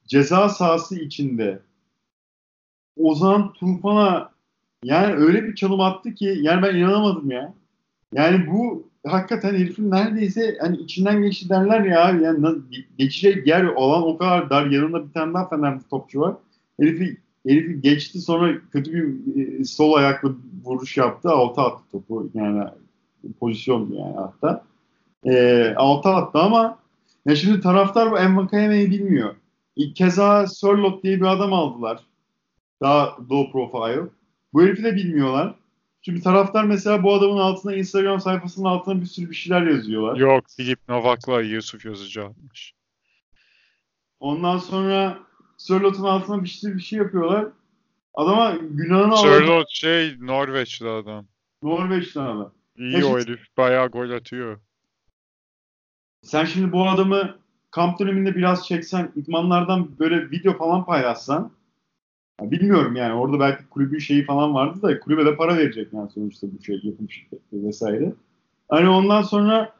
ceza sahası içinde Ozan Tufan'a yani öyle bir çalım attı ki yani ben inanamadım ya. Yani bu hakikaten herifin neredeyse hani içinden geçti derler ya yani geçecek yer olan o kadar dar yanında bir tane daha Fenerli topçu var. Herifi, herifi geçti sonra kötü bir e, sol ayaklı vuruş yaptı. Alta attı topu yani pozisyon yani hatta. E, alta attı ama ya şimdi taraftar bu Envakayeme'yi bilmiyor. Keza Sörlot diye bir adam aldılar. Daha low profile. Bu herifi de bilmiyorlar. Çünkü taraftar mesela bu adamın altına Instagram sayfasının altına bir sürü bir şeyler yazıyorlar. Yok Filip Novak'la Yusuf Yazıcı atmış. Ondan sonra Sörlot'un altına bir şey, bir şey yapıyorlar. Adama günahını alıyor. Sörlot şey Norveçli adam. Norveçli adam. İyi o herif. Bayağı gol atıyor. Sen şimdi bu adamı kamp döneminde biraz çeksen, idmanlardan böyle video falan paylaşsan bilmiyorum yani orada belki kulübün şeyi falan vardı da kulübe de para verecek yani sonuçta bu şey yapım şirketi vesaire. Hani ondan sonra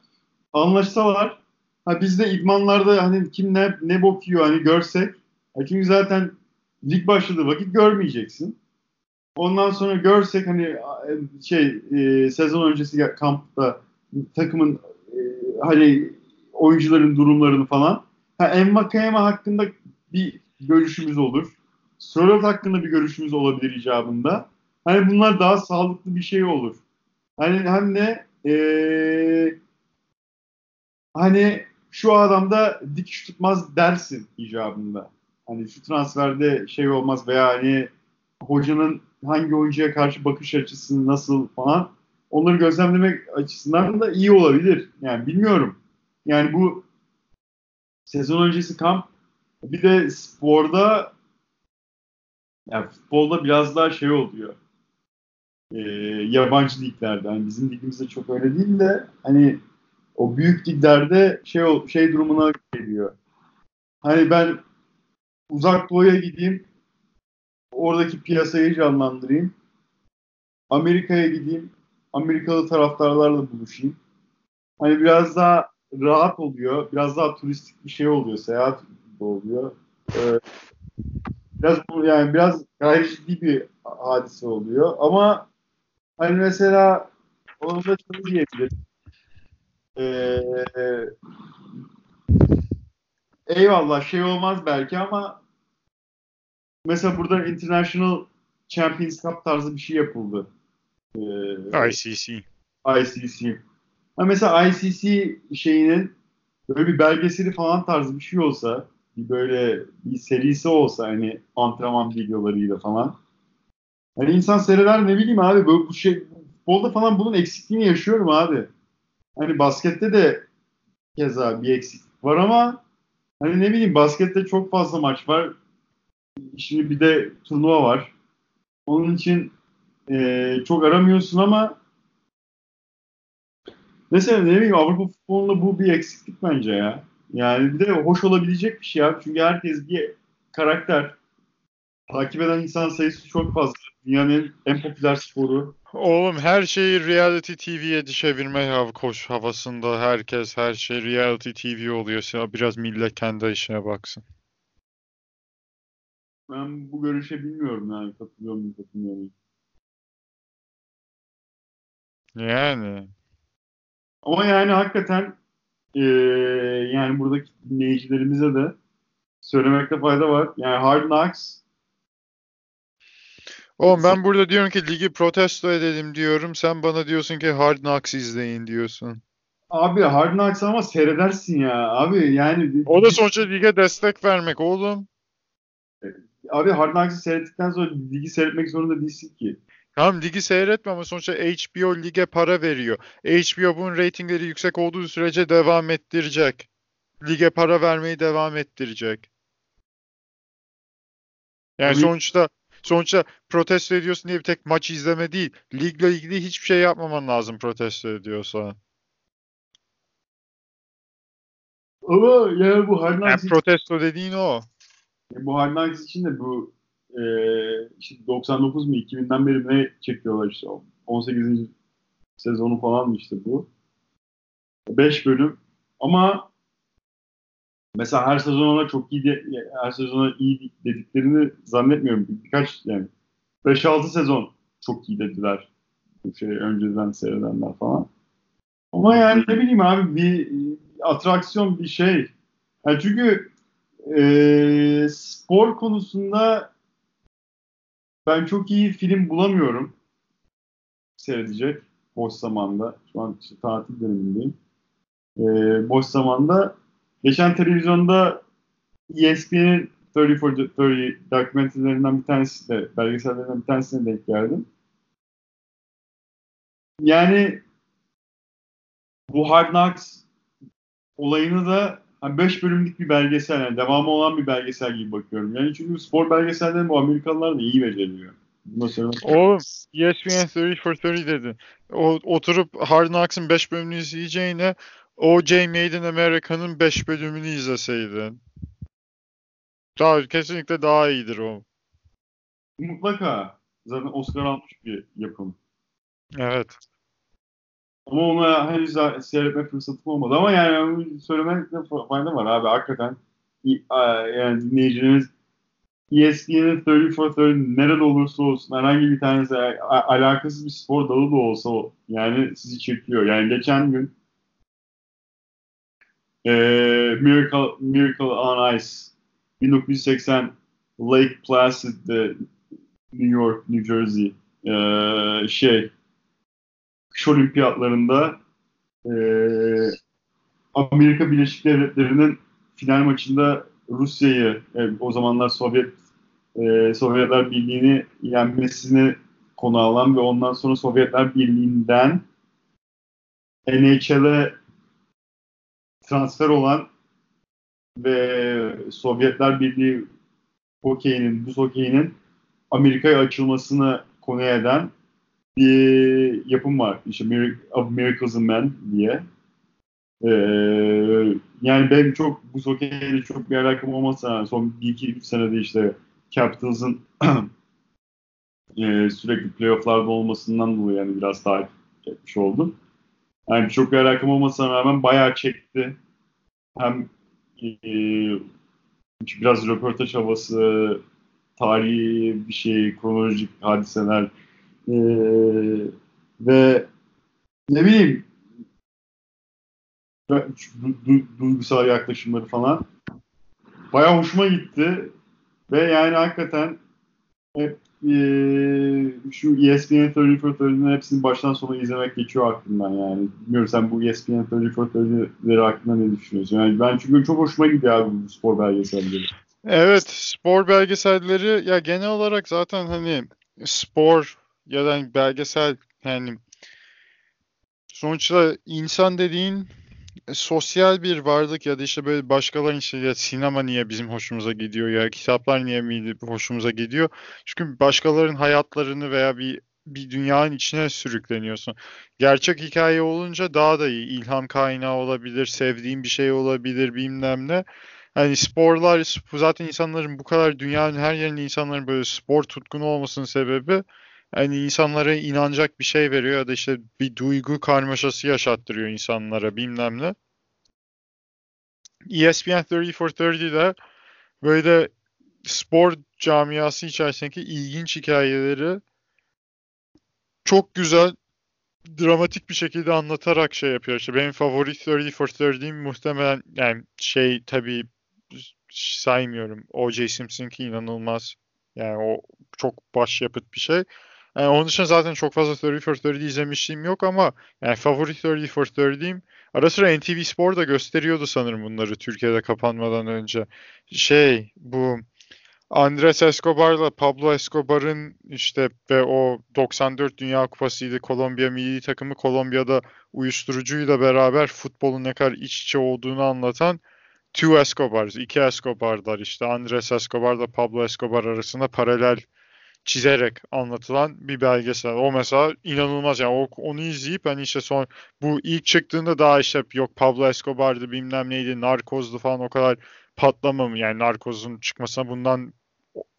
anlaşsalar ha biz de idmanlarda hani kim ne, ne bok yiyor hani görsek ha çünkü zaten lig başladığı vakit görmeyeceksin. Ondan sonra görsek hani şey e, sezon öncesi kampta takımın e, hani oyuncuların durumlarını falan. Ha Emma Kayama hakkında bir görüşümüz olur. Sörloth hakkında bir görüşümüz olabilir icabında. Hani bunlar daha sağlıklı bir şey olur. Hani hem de ee, hani şu adamda dikiş tutmaz dersin icabında. Hani şu transferde şey olmaz veya hani hocanın hangi oyuncuya karşı bakış açısı nasıl falan onları gözlemlemek açısından da iyi olabilir. Yani bilmiyorum. Yani bu sezon öncesi kamp bir de sporda yani futbolda biraz daha şey oluyor. E, yabancı liglerde. Hani bizim ligimizde çok öyle değil de hani o büyük liglerde şey şey durumuna geliyor. Hani ben uzak doğuya gideyim oradaki piyasayı canlandırayım. Amerika'ya gideyim. Amerikalı taraftarlarla buluşayım. Hani biraz daha rahat oluyor. Biraz daha turistik bir şey oluyor. Seyahat oluyor. Ee, biraz yani biraz gayri ciddi bir hadise oluyor. Ama hani mesela onu da şunu diyebilirim. Ee, eyvallah şey olmaz belki ama mesela burada International Champions Cup tarzı bir şey yapıldı. Ee, ICC. ICC. Ha mesela ICC şeyinin böyle bir belgeseli falan tarzı bir şey olsa bir böyle bir serisi olsa hani antrenman videolarıyla falan. Hani insan seyreder ne bileyim abi böyle bu şey futbolda falan bunun eksikliğini yaşıyorum abi. Hani baskette de keza bir eksiklik var ama hani ne bileyim baskette çok fazla maç var. Şimdi bir de turnuva var. Onun için e, çok aramıyorsun ama mesela ne bileyim Avrupa futbolunda bu bir eksiklik bence ya. Yani bir de hoş olabilecek bir şey abi. Çünkü herkes bir karakter. Takip eden insan sayısı çok fazla. Dünyanın en popüler sporu. Oğlum her şeyi reality TV'ye çevirme hav koş havasında herkes her şey reality TV oluyor. Biraz millet kendi işine baksın. Ben bu görüşe bilmiyorum yani katılıyor muyum katılmıyor muyum. Yani. Ama yani hakikaten ee, yani buradaki dinleyicilerimize de söylemekte fayda var. Yani Hard Knocks Oğlum ben burada diyorum ki ligi protesto edelim diyorum. Sen bana diyorsun ki Hard Knocks izleyin diyorsun. Abi Hard Knocks ama seyredersin ya. Abi yani O da sonuçta lige destek vermek oğlum. Abi Hard Knocks'ı seyrettikten sonra ligi seyretmek zorunda değilsin ki. Tamam ligi seyretme ama sonuçta HBO lige para veriyor. HBO bunun reytingleri yüksek olduğu sürece devam ettirecek. Lige para vermeyi devam ettirecek. Yani Abi- sonuçta sonuçta protesto ediyorsun diye bir tek maç izleme değil. Ligle ilgili hiçbir şey yapmaman lazım protesto ediyorsan. Ama yani bu Hard Yani protesto dediğin o. bu Hard Knocks için de bu e, işte 99 mu 2000'den beri ne çekiyorlar işte 18. sezonu falan işte bu. 5 bölüm ama mesela her sezon ona çok iyi de, her sezona iyi dediklerini zannetmiyorum. Birkaç yani 5-6 sezon çok iyi dediler. Şey önceden seyredenler falan. Ama yani ne bileyim abi bir atraksiyon bir şey. Yani çünkü e, spor konusunda ben çok iyi film bulamıyorum seyredecek boş zamanda. Şu an işte tatil dönemindeyim. E, boş zamanda geçen televizyonda ESPN'in 30 for 30 dokumenterlerinden bir tanesi de belgesellerinden bir tanesine denk geldim. Yani bu Hard Knocks olayını da 5 bölümlük bir belgesel yani devamı olan bir belgesel gibi bakıyorum. Yani çünkü spor belgesellerini bu Amerikalılar da iyi beceriyor. Söylemek Oğlum ESPN 30 for 30 dedi. O, oturup Hard Knocks'ın 5 bölümünü izleyeceğine O.J. Made in America'nın 5 bölümünü izleseydin. Daha, kesinlikle daha iyidir o. mutlaka zaten Oscar almış bir yapım. Evet. Ama ona henüz seyretme fırsatım olmadı. Ama yani onu söylemekte fayda var abi. Hakikaten a- yani dinleyicilerimiz ESPN'in 30 for 30 nerede olursa olsun herhangi bir tanesi alakasız bir spor dalı da olsa yani sizi çekiyor. Yani geçen gün e, Miracle, Miracle on Ice 1980 Lake Placid'de New York, New Jersey e, şey kış olimpiyatlarında e, Amerika Birleşik Devletleri'nin final maçında Rusya'yı e, o zamanlar Sovyet e, Sovyetler Birliği'ni yenmesini konu alan ve ondan sonra Sovyetler Birliği'nden NHL'e transfer olan ve Sovyetler Birliği hokeyinin, buz hokeyinin Amerika'ya açılmasını konu eden bir yapım var. İşte Mir- Of Miracles in Men diye. Ee, yani benim çok bu hokeyle çok bir alakam olmasa son 1-2-3 senede işte Capitals'ın e, sürekli playofflarda olmasından dolayı yani biraz takip etmiş oldum. Yani çok bir alakam olmasına rağmen bayağı çekti. Hem e, biraz röportaj havası, tarihi bir şey, kronolojik hadiseler e, ve ne bileyim du- du- duygusal yaklaşımları falan bayağı hoşuma gitti ve yani hakikaten hep e, şu ESPN 30 for 30'ın hepsini baştan sona izlemek geçiyor aklımdan yani. Bilmiyorum sen bu ESPN 30 for 30'leri hakkında ne düşünüyorsun? Yani ben çünkü çok hoşuma gidiyor abi bu spor belgeselleri. Evet, spor belgeselleri ya genel olarak zaten hani spor ya da hani belgesel yani sonuçta insan dediğin e, sosyal bir varlık ya da işte böyle başkalarının işte ya sinema niye bizim hoşumuza gidiyor ya kitaplar niye miydi hoşumuza gidiyor? Çünkü başkalarının hayatlarını veya bir bir dünyanın içine sürükleniyorsun. Gerçek hikaye olunca daha da iyi. İlham kaynağı olabilir, sevdiğin bir şey olabilir, bilmem ne. hani sporlar zaten insanların bu kadar dünyanın her yerinde insanların böyle spor tutkunu olmasının sebebi hani insanlara inanacak bir şey veriyor ya da işte bir duygu karmaşası yaşattırıyor insanlara bilmem ne. ESPN 30 for 30'de böyle spor camiası içerisindeki ilginç hikayeleri çok güzel dramatik bir şekilde anlatarak şey yapıyor. İşte benim favori 30 for 30'im muhtemelen yani şey tabii saymıyorum. O.J. Simpson'ki inanılmaz. Yani o çok başyapıt bir şey. Yani onun dışında zaten çok fazla 30 for 30 izlemişliğim yok ama yani favori 30 for 30'im. Ara sıra NTV Spor da gösteriyordu sanırım bunları Türkiye'de kapanmadan önce. Şey bu Andres Escobar'la Pablo Escobar'ın işte ve o 94 Dünya Kupası'ydı Kolombiya milli takımı Kolombiya'da uyuşturucuyla beraber futbolun ne kadar iç içe olduğunu anlatan Two Escobars, iki Escobar'lar işte Andres Escobar'la Pablo Escobar arasında paralel çizerek anlatılan bir belgesel. O mesela inanılmaz yani o, onu izleyip hani işte son bu ilk çıktığında daha işte yok Pablo Escobar'dı bilmem neydi Narkoz'du falan o kadar patlamam yani Narkoz'un çıkmasına bundan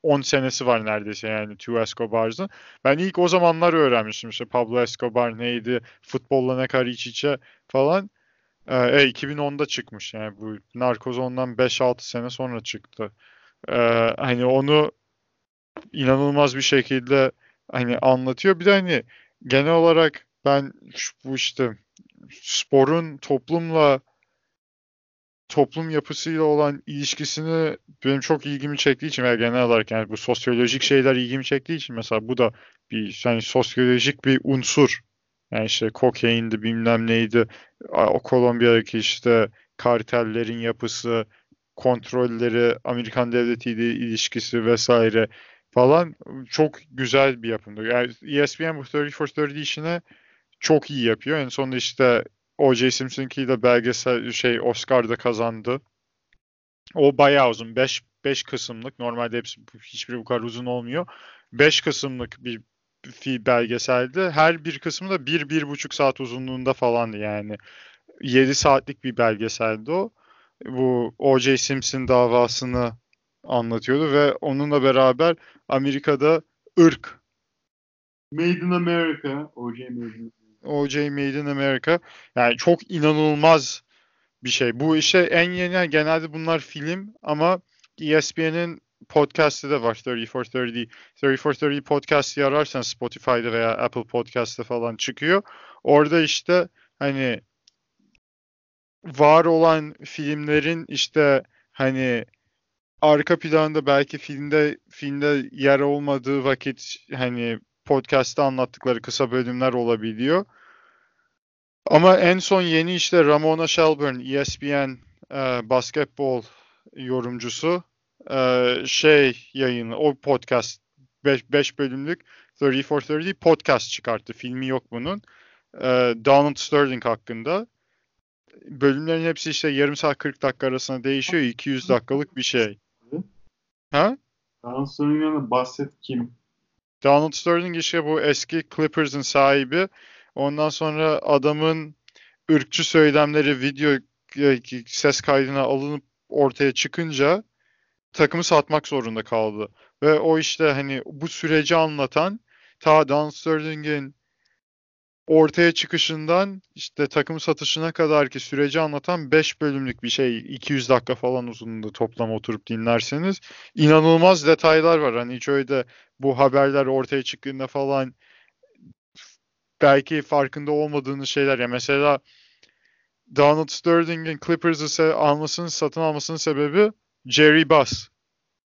10 senesi var neredeyse yani Two Escobar'ın. Ben ilk o zamanlar öğrenmiştim işte Pablo Escobar neydi, futbolla ne kadar iç içe falan. Ee, e, 2010'da çıkmış yani bu Narkoz ondan 5-6 sene sonra çıktı. Ee, hani onu inanılmaz bir şekilde hani anlatıyor. Bir de hani genel olarak ben bu işte sporun toplumla toplum yapısıyla olan ilişkisini benim çok ilgimi çektiği için veya genel olarak yani bu sosyolojik şeyler ilgimi çektiği için mesela bu da bir yani sosyolojik bir unsur. Yani işte kokaindi bilmem neydi o Kolombiya'daki işte kartellerin yapısı, kontrolleri, Amerikan devletiyle ilişkisi vesaire falan çok güzel bir yapımdı. Yani ESPN bu 30 for 30 işine çok iyi yapıyor. En sonunda işte O.J. Simpson'ki de belgesel şey Oscar'da kazandı. O bayağı uzun. 5 5 kısımlık. Normalde hepsi hiçbiri bu kadar uzun olmuyor. 5 kısımlık bir belgeseldi. Her bir kısmı da 1-1,5 saat uzunluğunda falandı yani. 7 saatlik bir belgeseldi o. Bu O.J. Simpson davasını anlatıyordu ve onunla beraber Amerika'da ırk Made in America, O.J. Made in O.J. Made in America. Yani çok inanılmaz bir şey. Bu işe en yeni genelde bunlar film ama ESPN'in podcast'ı da var 30 for 30. 30 for 30 podcast ararsan Spotify'da veya Apple Podcast'ta falan çıkıyor. Orada işte hani var olan filmlerin işte hani arka planda belki filmde filmde yer olmadığı vakit hani podcast'ta anlattıkları kısa bölümler olabiliyor. Ama en son yeni işte Ramona Shelburne, ESPN e, basketbol yorumcusu e, şey yayını, o podcast 5 bölümlük 30 for 30 podcast çıkarttı. Filmi yok bunun. E, Donald Sterling hakkında. Bölümlerin hepsi işte yarım saat 40 dakika arasında değişiyor. 200 dakikalık bir şey. Ha? Donald Sterling'den bahset kim? Donald Sterling işte bu eski Clippers'ın sahibi. Ondan sonra adamın ırkçı söylemleri video e, ses kaydına alınıp ortaya çıkınca takımı satmak zorunda kaldı. Ve o işte hani bu süreci anlatan ta Donald Sterling'in ortaya çıkışından işte takım satışına kadar ki süreci anlatan 5 bölümlük bir şey 200 dakika falan uzunluğunda toplam oturup dinlerseniz inanılmaz detaylar var. Hani hiç öyle bu haberler ortaya çıktığında falan belki farkında olmadığınız şeyler ya mesela Donald Sterling'in Clippers'ı almasının satın almasının sebebi Jerry Buss.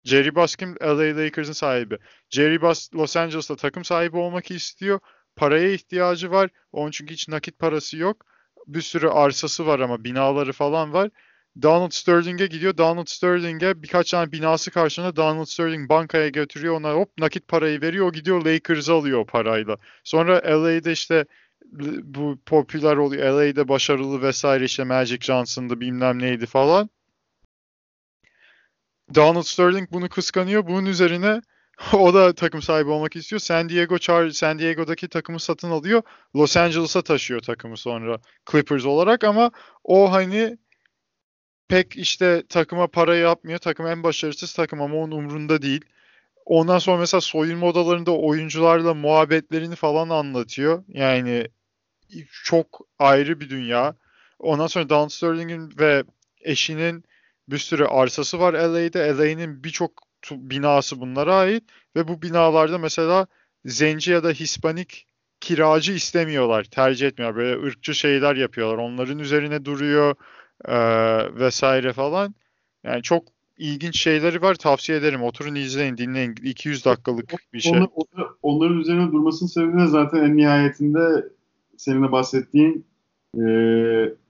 Jerry Buss kim? LA Lakers'ın sahibi. Jerry Buss Los Angeles'ta takım sahibi olmak istiyor paraya ihtiyacı var. Onun çünkü hiç nakit parası yok. Bir sürü arsası var ama binaları falan var. Donald Sterling'e gidiyor. Donald Sterling'e birkaç tane binası karşılığında Donald Sterling bankaya götürüyor. Ona hop nakit parayı veriyor. O gidiyor Lakers'ı alıyor o parayla. Sonra LA'de işte bu popüler oluyor. LA'de başarılı vesaire işte Magic Johnson'dı bilmem neydi falan. Donald Sterling bunu kıskanıyor. Bunun üzerine o da takım sahibi olmak istiyor. San Diego Char San Diego'daki takımı satın alıyor. Los Angeles'a taşıyor takımı sonra Clippers olarak ama o hani pek işte takıma para yapmıyor. Takım en başarısız takım ama onun umrunda değil. Ondan sonra mesela soyunma odalarında oyuncularla muhabbetlerini falan anlatıyor. Yani çok ayrı bir dünya. Ondan sonra Don Sterling'in ve eşinin bir sürü arsası var LA'de. LA'nin birçok binası bunlara ait ve bu binalarda mesela zenci ya da Hispanik kiracı istemiyorlar, tercih etmiyorlar. Böyle ırkçı şeyler yapıyorlar. Onların üzerine duruyor e, vesaire falan. Yani çok ilginç şeyleri var. Tavsiye ederim. Oturun izleyin, dinleyin. 200 dakikalık bir şey. Onlar, onların üzerine durmasının sebebi de zaten en nihayetinde senin de bahsettiğin e,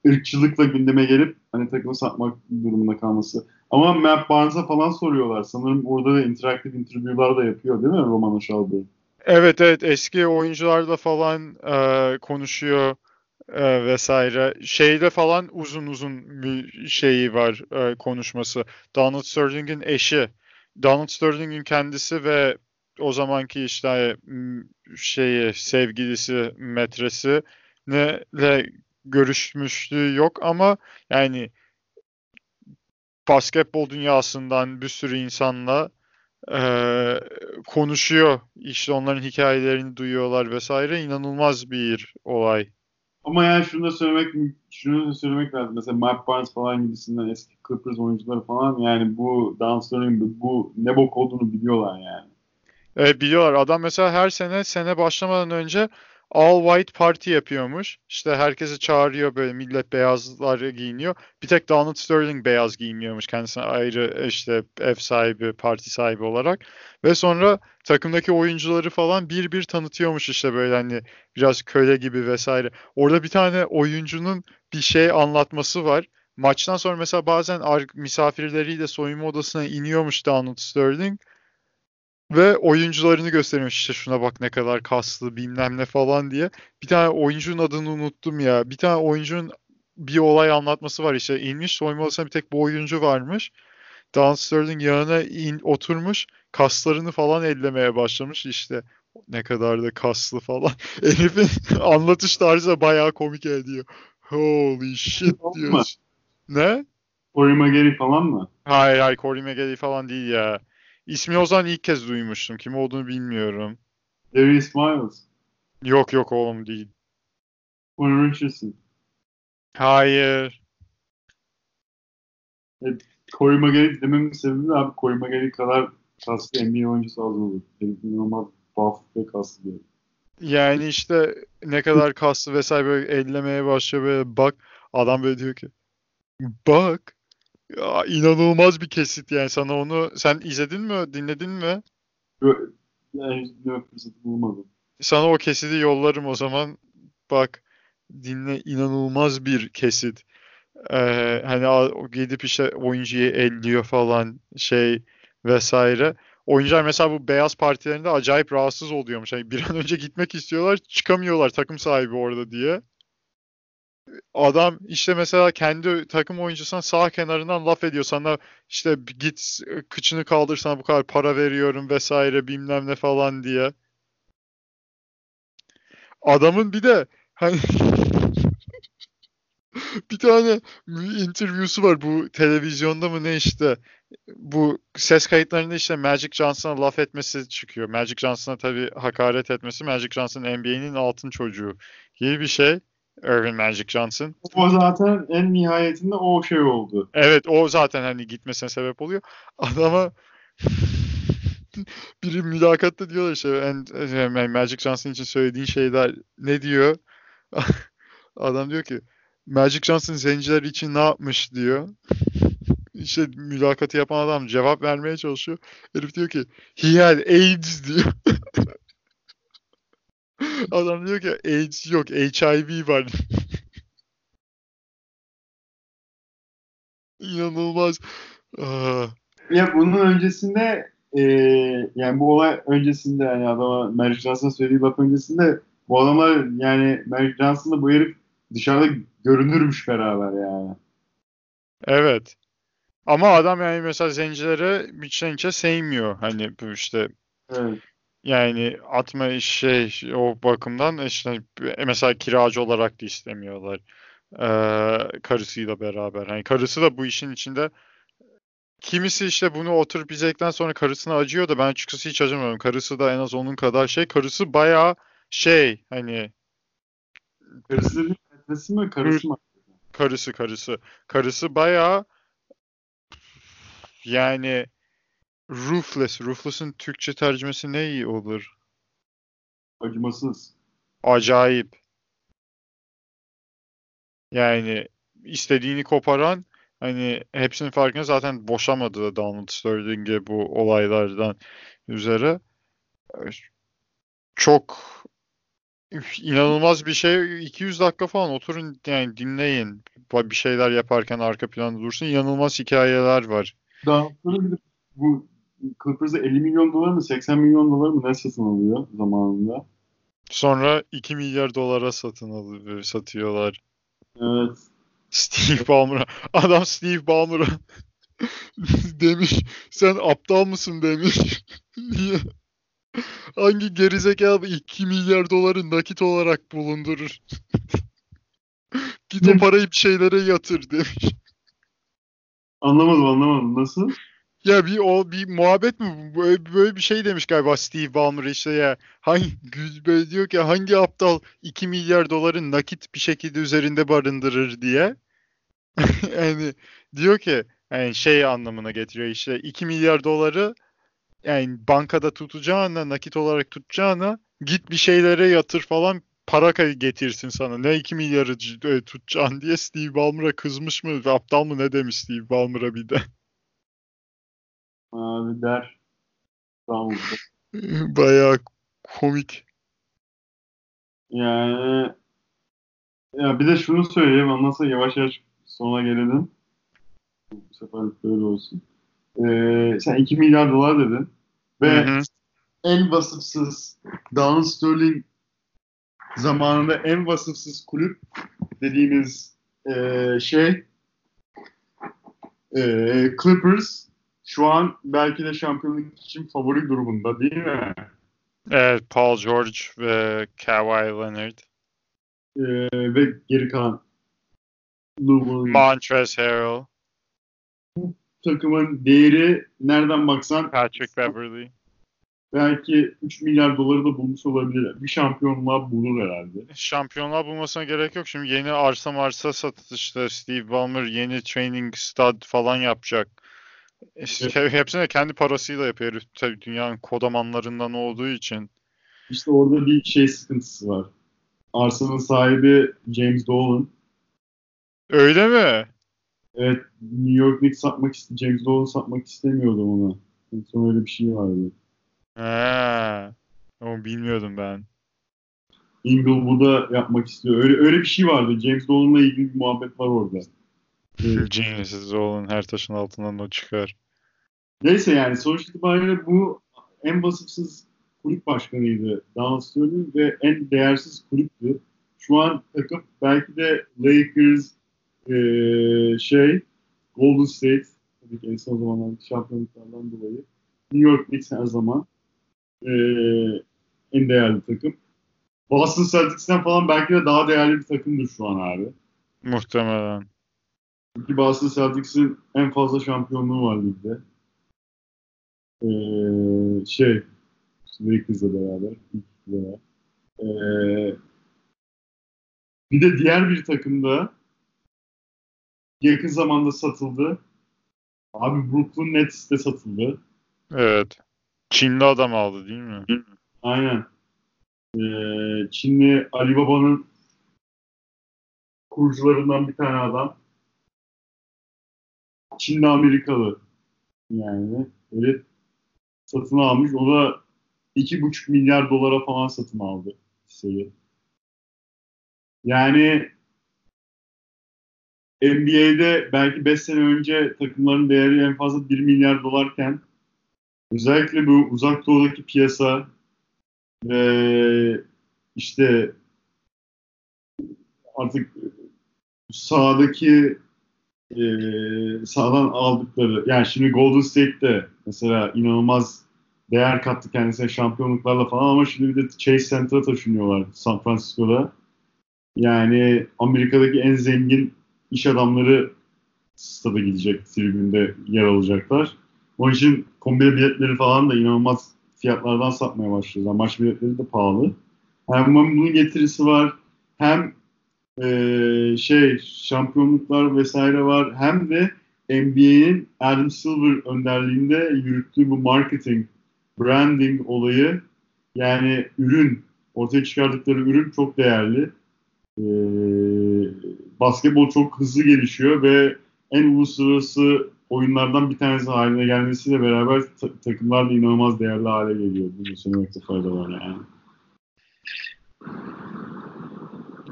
ırkçılıkla gündeme gelip hani takımı satmak durumunda kalması. Ama Matt Barnes'a falan soruyorlar. Sanırım orada da interaktif interview'lar da yapıyor değil mi Roman Aşaldı? Evet evet eski oyuncularla falan e, konuşuyor e, vesaire. Şeyde falan uzun uzun bir şeyi var e, konuşması. Donald Sterling'in eşi. Donald Sterling'in kendisi ve o zamanki işte şeyi sevgilisi metresi ne görüşmüşlüğü yok ama yani basketbol dünyasından bir sürü insanla e, konuşuyor. İşte onların hikayelerini duyuyorlar vesaire. İnanılmaz bir olay. Ama yani şunu da söylemek şunu da söylemek lazım. Mesela Mark Barnes falan gibisinden eski Clippers oyuncuları falan yani bu dansların bu ne bok olduğunu biliyorlar yani. Evet biliyorlar. Adam mesela her sene sene başlamadan önce All White Party yapıyormuş. İşte herkesi çağırıyor böyle millet beyazlar giyiniyor. Bir tek Donald Sterling beyaz giymiyormuş kendisine ayrı işte ev sahibi, parti sahibi olarak. Ve sonra takımdaki oyuncuları falan bir bir tanıtıyormuş işte böyle hani biraz köle gibi vesaire. Orada bir tane oyuncunun bir şey anlatması var. Maçtan sonra mesela bazen misafirleriyle soyunma odasına iniyormuş Donald Sterling. Ve oyuncularını göstermiş işte şuna bak ne kadar kaslı bilmem ne falan diye. Bir tane oyuncunun adını unuttum ya. Bir tane oyuncunun bir olay anlatması var işte. inmiş soyunma odasında bir tek bu oyuncu varmış. Dan Sterling yanına in, oturmuş kaslarını falan ellemeye başlamış işte. Ne kadar da kaslı falan. Herifin anlatış tarzı bayağı komik ediyor. Holy shit diyor. Ne? Corey Maggary falan mı? Hayır hayır Corey Maggary falan değil ya. İsmi o zaman ilk kez duymuştum. Kim olduğunu bilmiyorum. Darius Miles. Yok yok oğlum değil. Warren Richardson. Hayır. Evet, Corey Maggary dememin sebebi de abi Corey Maggary kadar kaslı NBA oyuncusu az olur. İnanılmaz buff ve kaslı bir. Yani işte ne kadar kaslı vesaire böyle ellemeye başlıyor böyle bak adam böyle diyor ki bak ya, inanılmaz bir kesit yani sana onu sen izledin mi dinledin mi? Yani yok bulmadım. Sana o kesiti yollarım o zaman. Bak dinle inanılmaz bir kesit. Ee, hani gidip işte oyuncuyu elliyor falan şey vesaire. Oyuncular mesela bu beyaz partilerinde acayip rahatsız oluyormuş. Yani bir an önce gitmek istiyorlar çıkamıyorlar takım sahibi orada diye adam işte mesela kendi takım oyuncusuna sağ kenarından laf ediyor sana işte git kıçını kaldır sana bu kadar para veriyorum vesaire bilmem ne falan diye. Adamın bir de hani bir tane interview'su var bu televizyonda mı ne işte bu ses kayıtlarında işte Magic Johnson'a laf etmesi çıkıyor. Magic Johnson'a tabii hakaret etmesi. Magic Johnson NBA'nin altın çocuğu gibi bir şey. Irvin Magic Johnson. O zaten en nihayetinde o şey oldu. Evet o zaten hani gitmesine sebep oluyor. Adama biri mülakatta diyorlar işte en, Magic Johnson için söylediğin şeyler ne diyor? Adam diyor ki Magic Johnson zenciler için ne yapmış diyor. İşte mülakatı yapan adam cevap vermeye çalışıyor. Herif diyor ki he had AIDS diyor. Adam diyor ki AIDS yok HIV var. İnanılmaz. Aa. Ya bunun öncesinde e, yani bu olay öncesinde yani adama Magic Johnson'a söylediği laf öncesinde bu adamlar yani Magic Johnson'la bu herif dışarıda görünürmüş beraber yani. Evet. Ama adam yani mesela zencileri içten içe sevmiyor. Hani bu işte evet. Yani atma şey o bakımdan işte mesela kiracı olarak da istemiyorlar Ee, karısıyla beraber. Yani karısı da bu işin içinde. Kimisi işte bunu oturup izledikten sonra karısına acıyor da ben açıkçası hiç acımıyorum. Karısı da en az onun kadar şey. Karısı bayağı şey hani Karısı metresi mi? Karısı mı? karısı karısı. Karısı bayağı yani ruthless. Ruthless'ın Türkçe tercümesi ne iyi olur? Acımasız. Acayip. Yani istediğini koparan hani hepsinin farkında zaten boşamadı da Donald Sterling'e bu olaylardan üzere. Çok inanılmaz bir şey. 200 dakika falan oturun yani dinleyin. Bir şeyler yaparken arka planda dursun. İnanılmaz hikayeler var. Daha sonra bir de bu Clippers'ı 50 milyon dolar mı 80 milyon dolar mı ne satın alıyor zamanında? Sonra 2 milyar dolara satın alıyor, satıyorlar. Evet. Steve Ballmer'a. Adam Steve Ballmer'a demiş sen aptal mısın demiş. Niye? Hangi gerizekalı 2 milyar doları nakit olarak bulundurur? Git o parayı bir şeylere yatır demiş. Anlamadım anlamadım. Nasıl? Ya bir o bir muhabbet mi böyle, böyle bir şey demiş galiba Steve Ballmer işte ya hangi böyle diyor ki hangi aptal 2 milyar doların nakit bir şekilde üzerinde barındırır diye. yani diyor ki yani şey anlamına getiriyor işte 2 milyar doları yani bankada tutacağına nakit olarak tutacağına git bir şeylere yatır falan para getirsin sana. Ne 2 milyarı tutacaksın diye Steve Ballmer'a kızmış mı? Aptal mı ne demiş Steve Ballmer'a bir de. Abi der. Tamam. Bayağı komik. Yani ya bir de şunu söyleyeyim ondan sonra yavaş yavaş sona gelelim. Bu sefer böyle olsun. Ee, sen 2 milyar dolar dedin. Ve hı hı. en vasıfsız Donald Sterling zamanında en vasıfsız kulüp dediğimiz e, şey e, Clippers şu an belki de şampiyonluk için favori durumunda değil mi? Evet, Paul George ve Kawhi Leonard. Ee, ve geri kalan. Montrezl Harrell. Takımın değeri nereden baksan Patrick Beverly. Belki 3 milyar doları da bulmuş olabilir. Bir şampiyonluğa bulur herhalde. Şampiyonluğa bulmasına gerek yok. Şimdi yeni arsa marsa satışta Steve Ballmer yeni training stud falan yapacak. Evet. Hepsini kendi parasıyla yapıyor. Tabii dünyanın kodamanlarından olduğu için. İşte orada bir şey sıkıntısı var. Arsanın sahibi James Dolan. Öyle mi? Evet. New York Knicks satmak James Dolan satmak istemiyordu ona. Son öyle bir şey vardı. He. Onu bilmiyordum ben. Inglewood'a yapmak istiyor. Öyle öyle bir şey vardı. James Dolan'la ilgili bir muhabbet var orada. Genius Dolan her taşın altından o çıkar. Neyse yani sonuç itibariyle bu en vasıfsız kulüp başkanıydı Donald Sterling ve en değersiz kulüptü. Şu an takım belki de Lakers, ee, şey, Golden State, tabii ki en son zamanlarda şampiyonluklardan dolayı New York Knicks her zaman e, en değerli takım. Boston Celtics'ten falan belki de daha değerli bir takımdır şu an abi. Muhtemelen. Çünkü Boston Celtics'in en fazla şampiyonluğu var ligde. Ee, şey, Lakers'la beraber. Ee, bir de diğer bir takımda yakın zamanda satıldı. Abi Brooklyn Nets de satıldı. Evet. Çinli adam aldı değil mi? Aynen. Ee, Çinli Ali Baba'nın kurucularından bir tane adam. Çinli Amerikalı yani. Öyle satın almış. O da 2,5 milyar dolara falan satın aldı hisseyi. Yani NBA'de belki 5 sene önce takımların değeri en fazla 1 milyar dolarken özellikle bu uzak doğudaki piyasa ve işte artık sahadaki e, sağdan aldıkları yani şimdi Golden State'te mesela inanılmaz değer kattı kendisine şampiyonluklarla falan ama şimdi bir de Chase Center'a taşınıyorlar San Francisco'da. Yani Amerika'daki en zengin iş adamları stada gidecek, tribünde yer alacaklar. Onun için kombine biletleri falan da inanılmaz fiyatlardan satmaya başlıyorlar. Maç biletleri de pahalı. Hem bunun getirisi var, hem e, şey şampiyonluklar vesaire var, hem de NBA'nin Adam Silver önderliğinde yürüttüğü bu marketing, branding olayı yani ürün, ortaya çıkardıkları ürün çok değerli. Ee, basketbol çok hızlı gelişiyor ve en uluslararası oyunlardan bir tanesi haline gelmesiyle beraber ta- takımlar da inanılmaz değerli hale geliyor. Bunu söylemekte fayda var yani.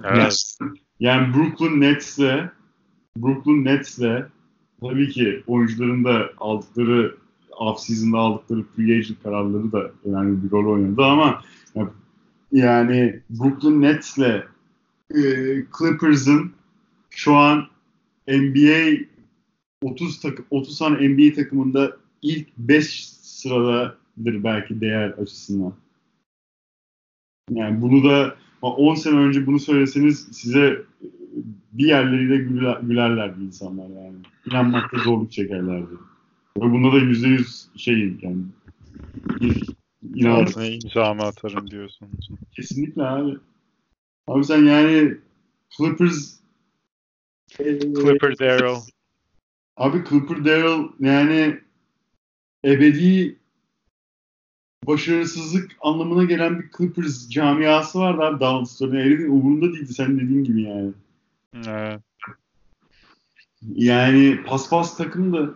Evet. Yani Brooklyn Nets'le Brooklyn Nets'le tabii ki oyuncuların da aldıkları off-season'da aldıkları free agent kararları da önemli bir rol oynadı ama yani Brooklyn Nets'le e, Clippers'ın şu an NBA 30 takım 30 tane NBA takımında ilk 5 sıradadır belki değer açısından. Yani bunu da 10 sene önce bunu söyleseniz size bir yerleriyle güler, gülerlerdi insanlar yani. İnanmakta zorluk çekerlerdi. Ve bunda da yüzde yüz şey yani İnanın imzamı atarım diyorsun. Kesinlikle abi. Abi sen yani Clippers Clipper Daryl. Abi Clipper Daryl yani ebedi başarısızlık anlamına gelen bir Clippers camiası vardı abi Dallas Stone'un. Herifin umurunda değildi sen dediğin gibi yani. Evet. Yani paspas takımdı.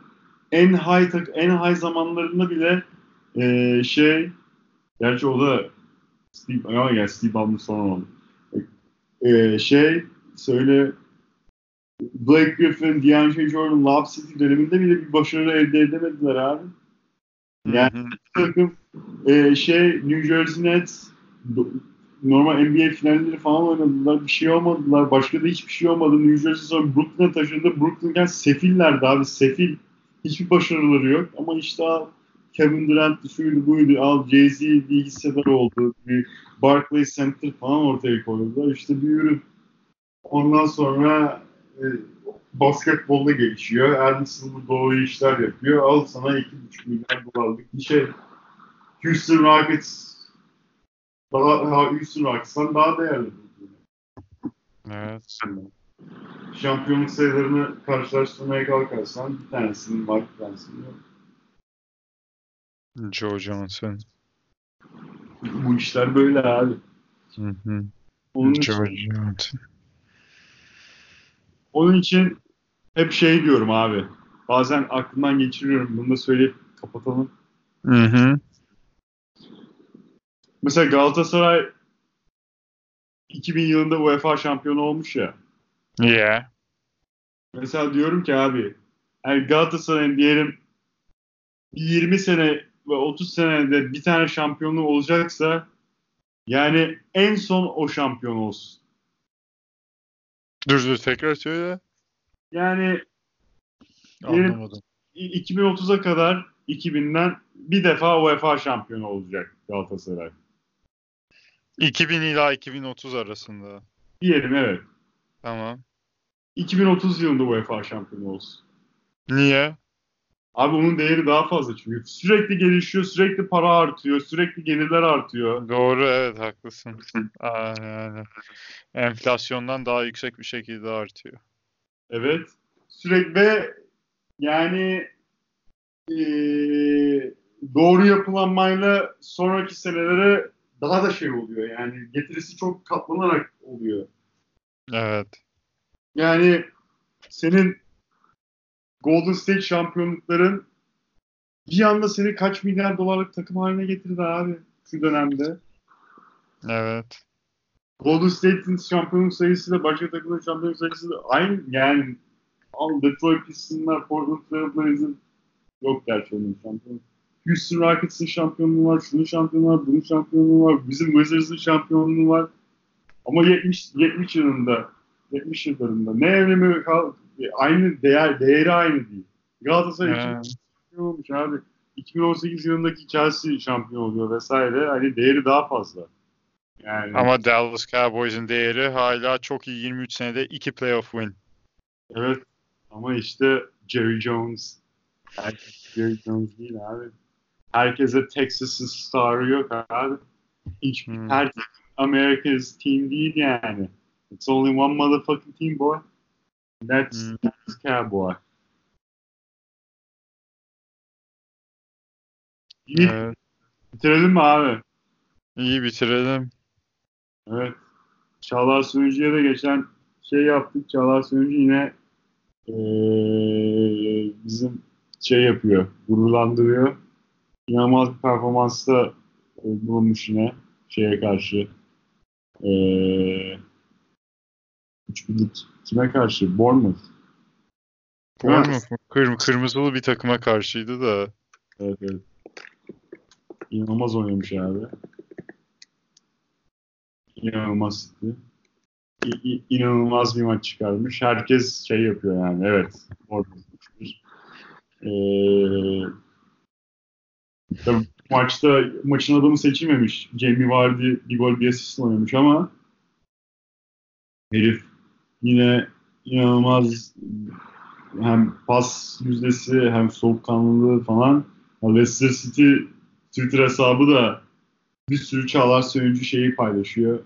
En high tak en high zamanlarında bile e, şey gerçi o da Steve ama yani Steve Ballmer sonra oldu. E, şey söyle Blake Griffin, DeAndre Jordan, Lob City döneminde bile bir başarı elde edemediler abi. Yani takım e, şey New Jersey Nets normal NBA finalleri falan oynadılar. Bir şey olmadılar. Başka da hiçbir şey olmadı. New Jersey sonra Brooklyn'e taşındı. Brooklyn'ken sefillerdi abi. Sefil. Hiçbir başarıları yok. Ama işte al Kevin Durant şuydu buydu. Al Jay-Z bir hissedar oldu. Bir Barclays Center falan ortaya koydular. İşte bir ürün. Ondan sonra e, basketbolda gelişiyor. Silver doğru işler yapıyor. Al sana 2,5 milyar dolarlık bir şey. Houston Rockets daha, daha Houston Rockets'tan daha değerli. Evet. Şampiyonluk sayılarını karşılaştırmaya kalkarsan bir tanesinin var, bir tanesinin yok. Joe Johnson. Bu işler böyle abi. Hı hı. Onun Joe için, Johnson. onun için hep şey diyorum abi. Bazen aklımdan geçiriyorum. Bunu da söyleyip kapatalım. Hı hı. Mesela Galatasaray 2000 yılında UEFA şampiyonu olmuş ya. Yeah. Mesela diyorum ki abi yani Galatasaray'ın diyelim 20 sene ve 30 senede bir tane şampiyonluğu olacaksa yani en son o şampiyon olsun. Dur dur tekrar söyle. Yani Anlamadım. i- 2030'a kadar 2000'den bir defa UEFA şampiyonu olacak Galatasaray. 2000 ila 2030 arasında. Diyelim evet. Tamam. 2030 yılında UEFA şampiyonu olsun. Niye? Abi onun değeri daha fazla çünkü. Sürekli gelişiyor, sürekli para artıyor, sürekli gelirler artıyor. Doğru evet haklısın. Aa, yani enflasyondan daha yüksek bir şekilde artıyor. Evet. Sürekli ve yani eee, doğru yapılanmayla sonraki senelere daha da şey oluyor. Yani getirisi çok katlanarak oluyor. Evet. Yani senin Golden State şampiyonlukların bir anda seni kaç milyar dolarlık takım haline getirdi abi şu dönemde. Evet. Golden State'in şampiyonluk sayısıyla başka takımların şampiyonluk sayısı da aynı yani al Detroit Pistons'lar, Portland Trail Blazers'ın yok gerçi onun şampiyonluğu. Houston Rockets'ın şampiyonluğu var, şunun şampiyonluğu var, bunun şampiyonluğu var, bizim Wizards'ın şampiyonluğu var. Ama 70 70 yılında, 70 yıllarında ne önemi aynı değer değeri aynı değil. Galatasaray için şampiyon olmuş abi. 2018 yılındaki Chelsea şampiyon oluyor vesaire. Hani değeri daha fazla. Yani Ama Dallas Cowboys'un değeri hala çok iyi. 23 senede 2 playoff win. evet ama işte Jerry Jones herkes Jerry Jones değil abi. Herkese Texas'ın starı yok abi. Hiç Hmm. her America's team değil yani. It's only one motherfucking team boy. That's, Hmm. that's Cowboy. İyi Evet, bitirelim mi abi? iyi bitirelim. Evet. Çağlar Sürücü'ye de geçen şey yaptık. Çağlar Sürücü yine eee, bizim şey yapıyor, gururlandırıyor. İnanılmaz bir performansta bulunmuş yine şeye karşı. Eee 3 birlik kime karşı? Bournemouth. Bournemouth mu? Kırm kırmızılı bir takıma karşıydı da. Evet evet. İnanılmaz oynamış abi. İnanılmaz. İ- inanılmaz bir maç çıkarmış. Herkes şey yapıyor yani. Evet. Bournemouth'muş. Ee, tabii maçta maçın adamı seçilmemiş. Jamie Vardy bir gol bir asist oynamış ama herif yine inanılmaz hem pas yüzdesi hem soğukkanlılığı falan Leicester City Twitter hesabı da bir sürü Çağlar Söyüncü şeyi paylaşıyor.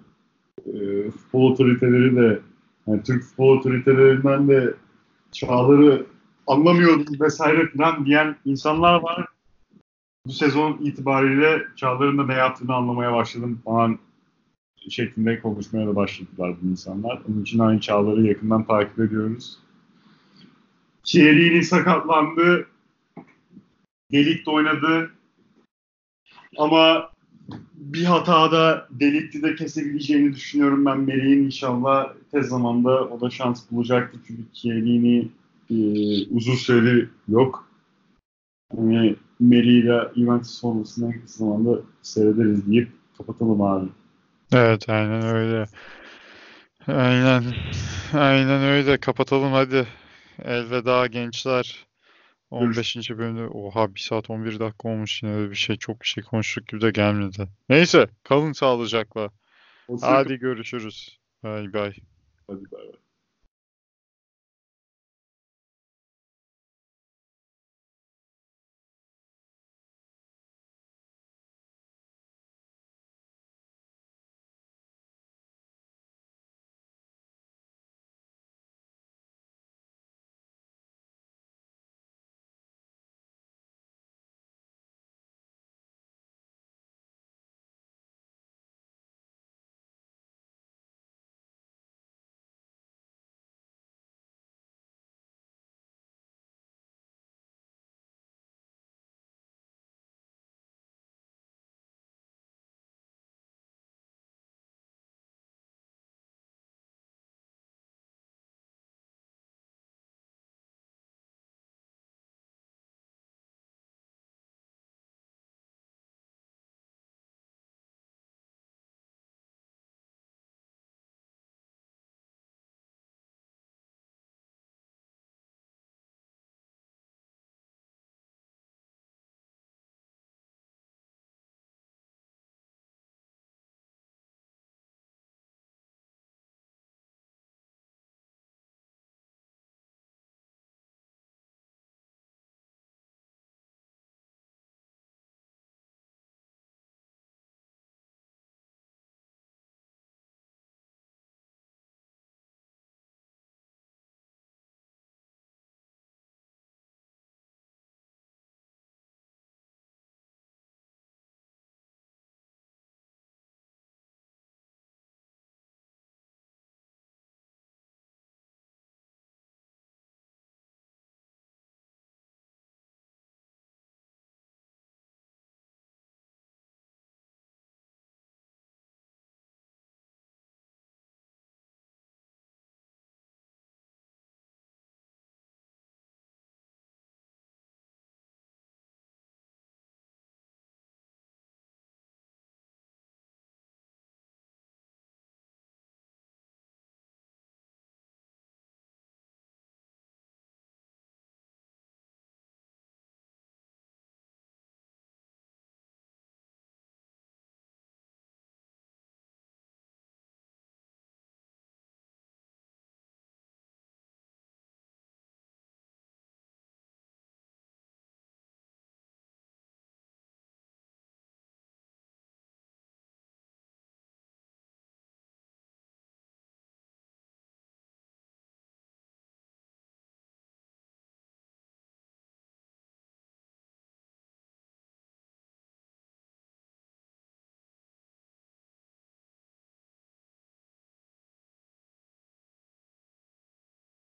Ee, futbol otoriteleri de yani Türk futbol otoritelerinden de Çağlar'ı anlamıyordum vesaire falan diyen insanlar var. Bu sezon itibariyle Çağlar'ın da ne yaptığını anlamaya başladım falan şeklinde konuşmaya da başladılar bu insanlar. Onun için aynı Çağlar'ı yakından takip ediyoruz. Thierry'nin sakatlandı. Delik de oynadı. Ama bir hatada Delikti de kesebileceğini düşünüyorum ben Meri'nin inşallah tez zamanda o da şans bulacaktır. Çünkü Chiellini e, uzun süredir yok. Yani Meri ile Juventus sonrasında en kısa zamanda seyrederiz deyip kapatalım abi. Evet aynen öyle. Aynen. Aynen öyle. Kapatalım hadi. Elveda gençler. 15. bölümde oha 1 saat 11 dakika olmuş yine öyle bir şey çok bir şey konuştuk gibi de gelmedi. Neyse kalın sağlıcakla. Hoşça Hadi görüşürüz. Bay bay. Hadi bay bay.